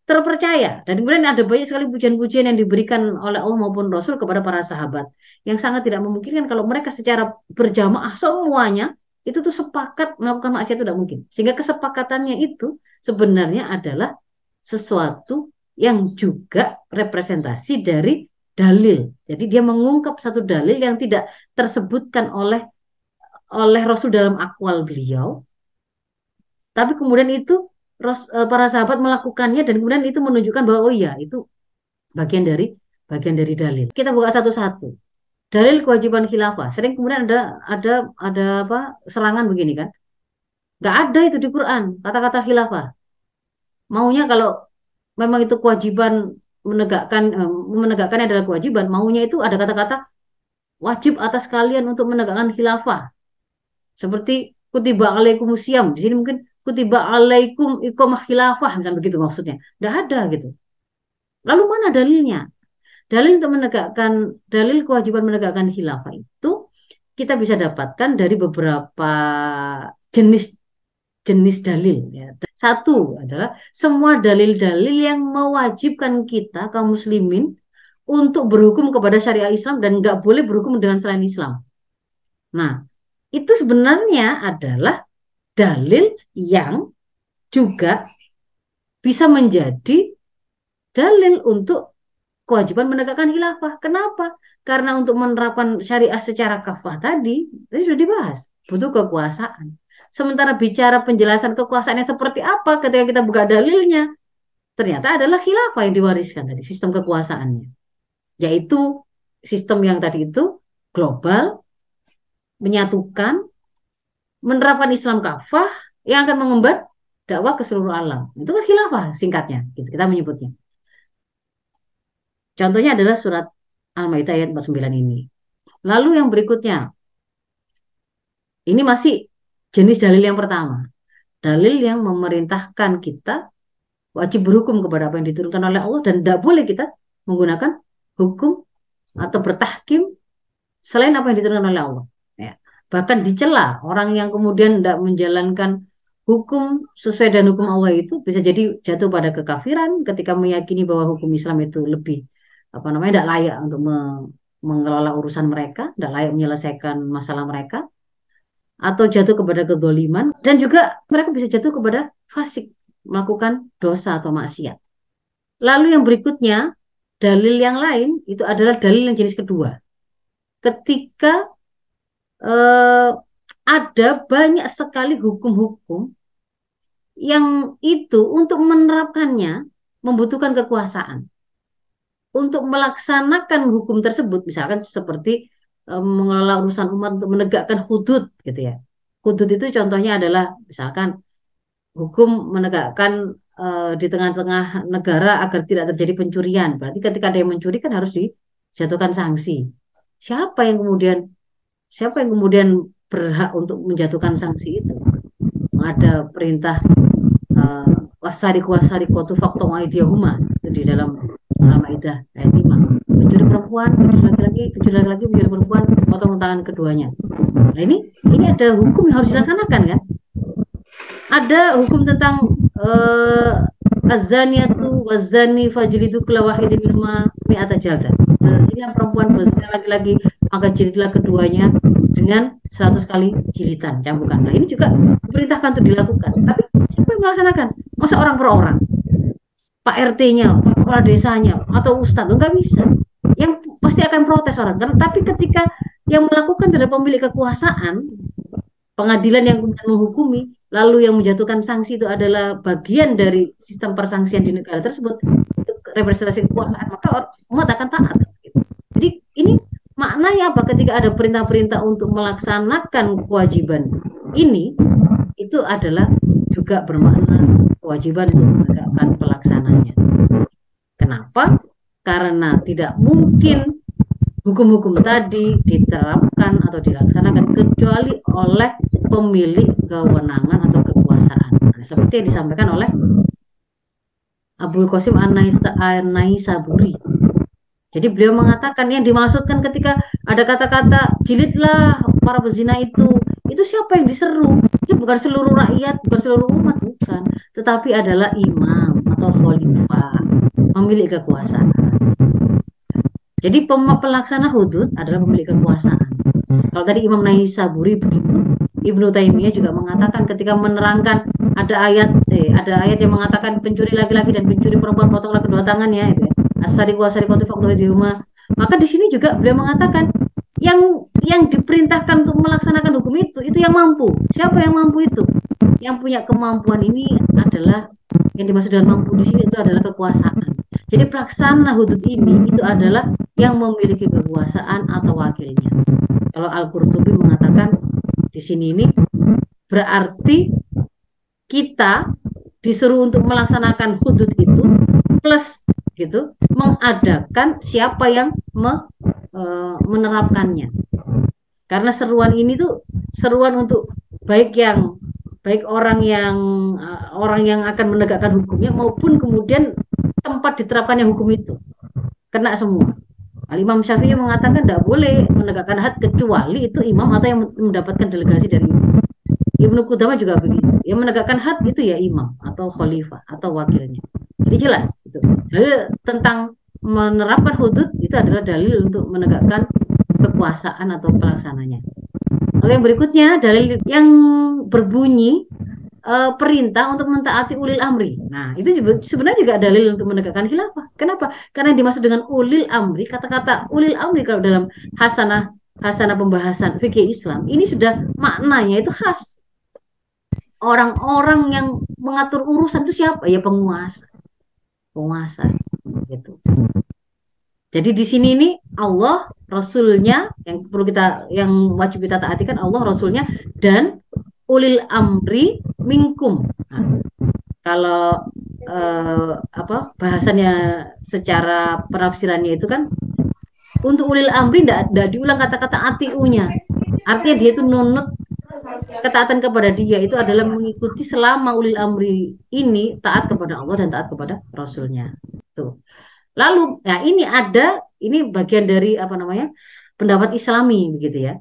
terpercaya. Dan kemudian ada banyak sekali pujian-pujian yang diberikan oleh Allah maupun Rasul kepada para sahabat. Yang sangat tidak memungkinkan kalau mereka secara berjamaah semuanya itu tuh sepakat melakukan maksiat itu tidak mungkin. Sehingga kesepakatannya itu sebenarnya adalah sesuatu yang juga representasi dari dalil. Jadi dia mengungkap satu dalil yang tidak tersebutkan oleh oleh Rasul dalam akwal beliau. Tapi kemudian itu Eh, para sahabat melakukannya dan kemudian itu menunjukkan bahwa oh iya itu bagian dari bagian dari dalil. Kita buka satu-satu. Dalil kewajiban khilafah. Sering kemudian ada ada ada apa serangan begini kan? Gak ada itu di Quran kata-kata khilafah. Maunya kalau memang itu kewajiban menegakkan eh, menegakkannya adalah kewajiban, maunya itu ada kata-kata wajib atas kalian untuk menegakkan khilafah. Seperti kutiba alaikumusiyam. Di sini mungkin kutiba alaikum iqamah khilafah misalnya begitu maksudnya. Tidak ada gitu. Lalu mana dalilnya? Dalil untuk menegakkan dalil kewajiban menegakkan khilafah itu kita bisa dapatkan dari beberapa jenis jenis dalil ya. Satu adalah semua dalil-dalil yang mewajibkan kita kaum muslimin untuk berhukum kepada syariah Islam dan nggak boleh berhukum dengan selain Islam. Nah, itu sebenarnya adalah dalil yang juga bisa menjadi dalil untuk kewajiban menegakkan khilafah. Kenapa? Karena untuk menerapkan syariah secara kafah tadi, tadi sudah dibahas, butuh kekuasaan. Sementara bicara penjelasan kekuasaannya seperti apa ketika kita buka dalilnya, ternyata adalah khilafah yang diwariskan dari sistem kekuasaannya. Yaitu sistem yang tadi itu global, menyatukan, menerapkan Islam kafah yang akan mengemban dakwah ke seluruh alam. Itu kan khilafah singkatnya, gitu kita menyebutnya. Contohnya adalah surat Al-Maidah ayat 49 ini. Lalu yang berikutnya, ini masih jenis dalil yang pertama. Dalil yang memerintahkan kita wajib berhukum kepada apa yang diturunkan oleh Allah dan tidak boleh kita menggunakan hukum atau bertahkim selain apa yang diturunkan oleh Allah. Ya. Bahkan dicela orang yang kemudian tidak menjalankan hukum sesuai dengan hukum Allah itu bisa jadi jatuh pada kekafiran ketika meyakini bahwa hukum Islam itu lebih apa namanya tidak layak untuk me mengelola urusan mereka, tidak layak menyelesaikan masalah mereka atau jatuh kepada kedoliman dan juga mereka bisa jatuh kepada fasik melakukan dosa atau maksiat. Lalu yang berikutnya dalil yang lain itu adalah dalil yang jenis kedua. Ketika eh, ada banyak sekali hukum-hukum yang itu untuk menerapkannya membutuhkan kekuasaan. Untuk melaksanakan hukum tersebut, misalkan seperti mengelola urusan umat untuk menegakkan hudud gitu ya. Hudud itu contohnya adalah misalkan hukum menegakkan uh, di tengah-tengah negara agar tidak terjadi pencurian. Berarti ketika ada yang mencuri kan harus dijatuhkan sanksi. Siapa yang kemudian siapa yang kemudian berhak untuk menjatuhkan sanksi itu? Ada perintah uh, wasari kuasari kotu fakta itu di dalam Al-Maidah ayat 5 pencuri perempuan, pencuri laki-laki, pencuri laki-laki, pencuri perempuan, potong tangan keduanya. Nah ini ini ada hukum yang harus dilaksanakan kan? Ada hukum tentang uh, azaniatu wazani fajlidu kula wahidin minhuma mi'ata jalda. Uh, yang perempuan berzina laki-laki maka jilidlah keduanya dengan 100 kali jilitan cambukan. Nah, ini juga diperintahkan untuk dilakukan. Tapi siapa yang melaksanakan? Masa orang per orang? Pak RT-nya, Pak kepala desanya, atau ustadz, enggak bisa. Yang pasti akan protes orang. Tapi ketika yang melakukan adalah pemilik kekuasaan pengadilan yang kemudian menghukumi lalu yang menjatuhkan sanksi itu adalah bagian dari sistem persangsian di negara tersebut itu representasi kekuasaan maka umat akan taat. Jadi ini maknanya apa? Ketika ada perintah-perintah untuk melaksanakan kewajiban ini itu adalah juga bermakna kewajiban untuk menegakkan pelaksananya kenapa karena tidak mungkin hukum-hukum tadi diterapkan atau dilaksanakan kecuali oleh pemilik kewenangan atau kekuasaan. Nah, seperti yang disampaikan oleh Abdul Qasim An-Naisaburi. Jadi beliau mengatakan yang dimaksudkan ketika ada kata-kata jilidlah para pezina itu, itu siapa yang diseru? Itu bukan seluruh rakyat, bukan seluruh umat, bukan. Tetapi adalah imam atau khalifah, pemilik kekuasaan. Jadi pelaksana hudud adalah pemilik kekuasaan. Kalau tadi Imam Naisaburi begitu, Ibnu Taimiyah juga mengatakan ketika menerangkan ada ayat eh, ada ayat yang mengatakan pencuri laki-laki dan pencuri perempuan potonglah kedua tangannya itu ya. Asari kuasari kotu di rumah. Maka di sini juga beliau mengatakan yang yang diperintahkan untuk melaksanakan hukum itu itu yang mampu. Siapa yang mampu itu? Yang punya kemampuan ini adalah yang dimaksud dengan mampu di sini itu adalah kekuasaan. Jadi pelaksana hudud ini itu adalah yang memiliki kekuasaan atau wakilnya. Kalau Al-Qurtubi mengatakan di sini ini berarti kita disuruh untuk melaksanakan hudud itu plus gitu mengadakan siapa yang me, e, menerapkannya. Karena seruan ini tuh seruan untuk baik yang baik orang yang uh, orang yang akan menegakkan hukumnya maupun kemudian tempat diterapkannya hukum itu kena semua. Al Imam Syafi'i mengatakan tidak boleh menegakkan had kecuali itu imam atau yang mendapatkan delegasi dari imam. Ibnu Qudamah juga begitu. Yang menegakkan had itu ya imam atau khalifah atau wakilnya. Jadi jelas itu. Dalil tentang menerapkan hudud itu adalah dalil untuk menegakkan kekuasaan atau pelaksananya. Lalu yang berikutnya dalil yang berbunyi uh, perintah untuk mentaati ulil amri. Nah, itu sebenarnya juga dalil untuk menegakkan khilafah. Kenapa? Karena yang dimaksud dengan ulil amri, kata-kata ulil amri kalau dalam hasanah hasanah pembahasan fikih Islam, ini sudah maknanya itu khas. Orang-orang yang mengatur urusan itu siapa? Ya penguasa. Penguasa gitu. Jadi di sini ini Allah, Rasulnya yang perlu kita yang wajib kita taatikan Allah, Rasulnya dan ulil amri minkum. Nah, kalau eh, apa bahasannya secara penafsirannya itu kan untuk ulil amri tidak diulang kata-kata atiunya. Artinya dia itu nunut ketaatan kepada dia itu adalah mengikuti selama ulil amri ini taat kepada Allah dan taat kepada Rasulnya. Tuh. Lalu, nah ini ada, ini bagian dari apa namanya pendapat Islami begitu ya.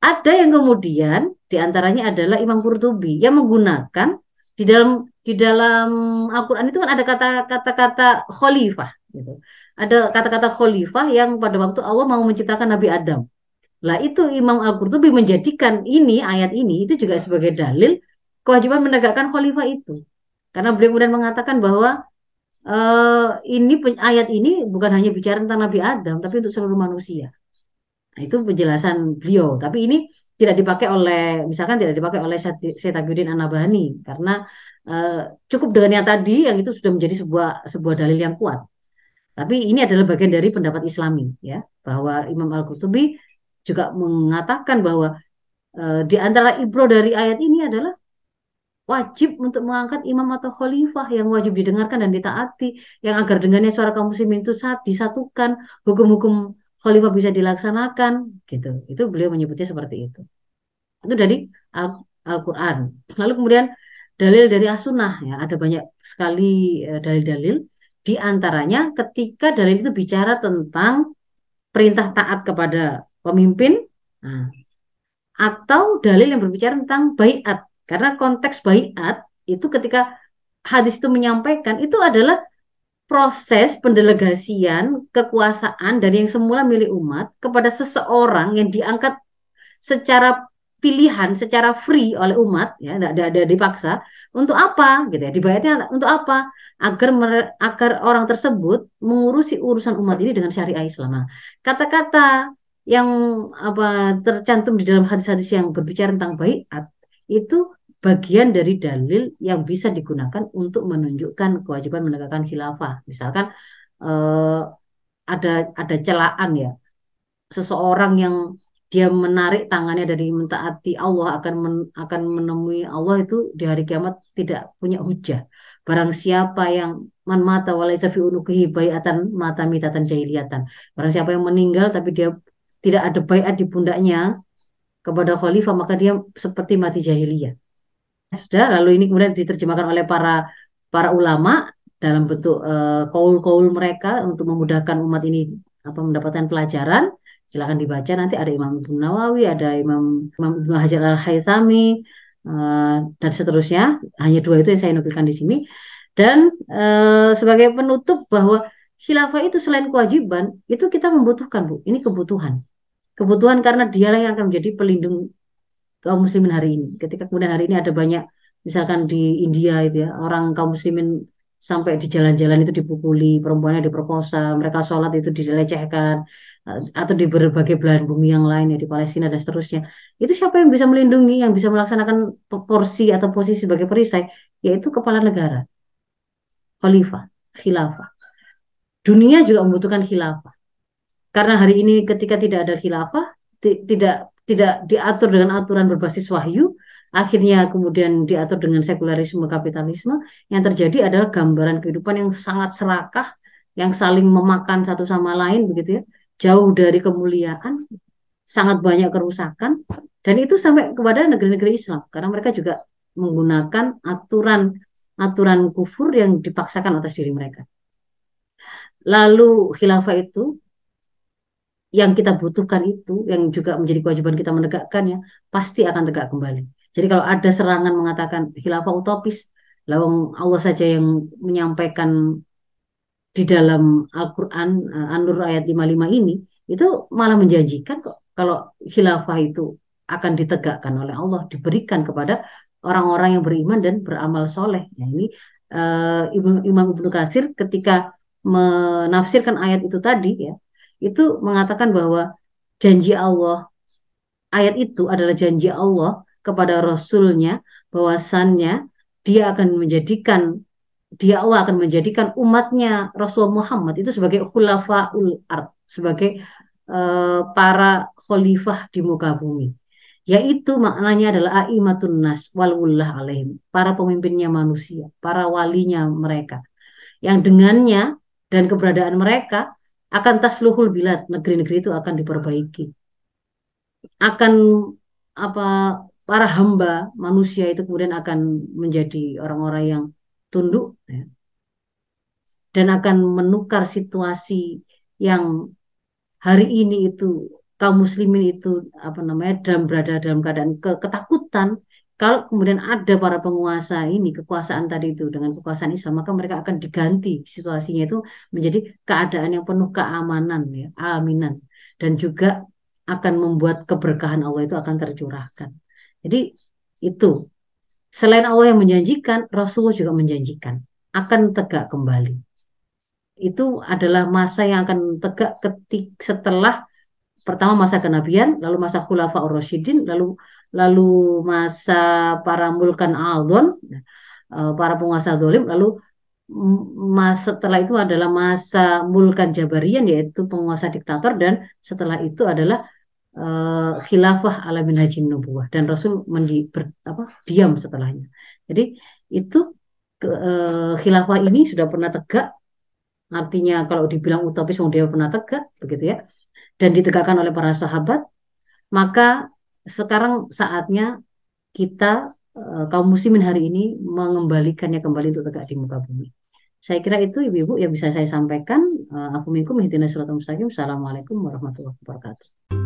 Ada yang kemudian di antaranya adalah Imam Qurtubi yang menggunakan di dalam di dalam Al-Quran itu kan ada kata-kata khalifah gitu. Ada kata-kata khalifah yang pada waktu Allah mau menciptakan Nabi Adam. Lah itu Imam Al-Qurtubi menjadikan ini ayat ini itu juga sebagai dalil kewajiban menegakkan khalifah itu. Karena beliau kemudian mengatakan bahwa uh, ini ayat ini bukan hanya bicara tentang Nabi Adam, tapi untuk seluruh manusia. Nah, itu penjelasan beliau. Tapi ini tidak dipakai oleh, misalkan tidak dipakai oleh Setaguddin Anabani karena uh, cukup dengan yang tadi, yang itu sudah menjadi sebuah sebuah dalil yang kuat. Tapi ini adalah bagian dari pendapat Islami, ya, bahwa Imam Al-Qurtubi juga mengatakan bahwa uh, di antara ibro dari ayat ini adalah wajib untuk mengangkat imam atau khalifah yang wajib didengarkan dan ditaati, yang agar dengannya suara kaum muslimin itu saat disatukan, hukum-hukum khalifah bisa dilaksanakan, gitu. Itu beliau menyebutnya seperti itu. Itu dari Al-Qur'an. Lalu kemudian dalil dari as-sunnah ya, ada banyak sekali eh, dalil-dalil di antaranya ketika dalil itu bicara tentang perintah taat kepada pemimpin nah, atau dalil yang berbicara tentang bayat. Karena konteks bayat itu ketika hadis itu menyampaikan itu adalah proses pendelegasian kekuasaan dari yang semula milik umat kepada seseorang yang diangkat secara pilihan secara free oleh umat ya tidak ada dipaksa untuk apa gitu ya. Dibayarnya untuk apa? Agar agar orang tersebut mengurusi urusan umat ini dengan syariah Islam. Nah, kata-kata yang apa tercantum di dalam hadis-hadis yang berbicara tentang bayat itu bagian dari dalil yang bisa digunakan untuk menunjukkan kewajiban menegakkan khilafah. Misalkan eh, ada ada celaan ya, seseorang yang dia menarik tangannya dari mentaati Allah akan men, akan menemui Allah itu di hari kiamat tidak punya hujah. Barang siapa yang man mata walaisa fi unukihi mata mitatan jahiliyatan. Barang siapa yang meninggal tapi dia tidak ada bayat di pundaknya kepada khalifah maka dia seperti mati jahiliyah. Sudah lalu ini kemudian diterjemahkan oleh para para ulama dalam bentuk uh, kaul-kaul mereka untuk memudahkan umat ini apa mendapatkan pelajaran. Silakan dibaca nanti ada Imam Ibnu Nawawi ada Imam Imam Ibnu Hajar Al Haythami uh, dan seterusnya. Hanya dua itu yang saya nukilkan di sini. Dan uh, sebagai penutup bahwa khilafah itu selain kewajiban itu kita membutuhkan bu. Ini kebutuhan kebutuhan karena dialah yang akan menjadi pelindung kaum muslimin hari ini. Ketika kemudian hari ini ada banyak misalkan di India itu ya orang kaum muslimin sampai di jalan-jalan itu dipukuli, perempuannya diperkosa, mereka sholat itu dilecehkan, eh, atau di berbagai belahan bumi yang lain ya di Palestina dan seterusnya. Itu siapa yang bisa melindungi, yang bisa melaksanakan porsi atau posisi sebagai perisai, yaitu kepala negara, khalifah, khilafah. Dunia juga membutuhkan khilafah. Karena hari ini ketika tidak ada khilafah, tidak tidak diatur dengan aturan berbasis wahyu, akhirnya kemudian diatur dengan sekularisme kapitalisme, yang terjadi adalah gambaran kehidupan yang sangat serakah, yang saling memakan satu sama lain begitu ya, jauh dari kemuliaan, sangat banyak kerusakan, dan itu sampai kepada negeri-negeri Islam karena mereka juga menggunakan aturan aturan kufur yang dipaksakan atas diri mereka. Lalu khilafah itu yang kita butuhkan itu, yang juga menjadi kewajiban kita menegakkannya, pasti akan tegak kembali. Jadi kalau ada serangan mengatakan khilafah utopis, lalu Allah saja yang menyampaikan di dalam Al-Quran uh, An-Nur ayat 55 ini itu malah menjanjikan kok kalau khilafah itu akan ditegakkan oleh Allah diberikan kepada orang-orang yang beriman dan beramal soleh. Nah ini uh, Imam Ibnu Kasir ketika menafsirkan ayat itu tadi ya itu mengatakan bahwa janji Allah ayat itu adalah janji Allah kepada Rasulnya bahwasannya dia akan menjadikan dia Allah akan menjadikan umatnya Rasul Muhammad itu sebagai khulafaul ard sebagai uh, para khalifah di muka bumi. Yaitu maknanya adalah aimatun nas walullah alaihim para pemimpinnya manusia para walinya mereka. Yang dengannya dan keberadaan mereka akan tasluhul bilad negeri-negeri itu akan diperbaiki. Akan apa para hamba manusia itu kemudian akan menjadi orang-orang yang tunduk ya, dan akan menukar situasi yang hari ini itu kaum muslimin itu apa namanya dalam berada dalam keadaan ke ketakutan kalau kemudian ada para penguasa ini kekuasaan tadi itu dengan kekuasaan Islam maka mereka akan diganti situasinya itu menjadi keadaan yang penuh keamanan ya aminan. Dan juga akan membuat keberkahan Allah itu akan tercurahkan. Jadi itu. Selain Allah yang menjanjikan Rasulullah juga menjanjikan akan tegak kembali. Itu adalah masa yang akan tegak ketik setelah pertama masa kenabian, lalu masa khulafa ur-rasyidin, lalu lalu masa para mulkan aldon, eh, para penguasa dolim, lalu masa setelah itu adalah masa mulkan jabarian yaitu penguasa diktator dan setelah itu adalah uh, khilafah ala minhajin nubuah dan Rasul mendi, ber, apa, diam setelahnya. Jadi itu ke, uh, khilafah ini sudah pernah tegak artinya kalau dibilang utopis dia pernah tegak begitu ya dan ditegakkan oleh para sahabat, maka sekarang saatnya kita eh, kaum muslimin hari ini mengembalikannya kembali untuk tegak di muka bumi. Saya kira itu ibu-ibu yang bisa saya sampaikan. Uh, aku. Assalamualaikum warahmatullahi wabarakatuh.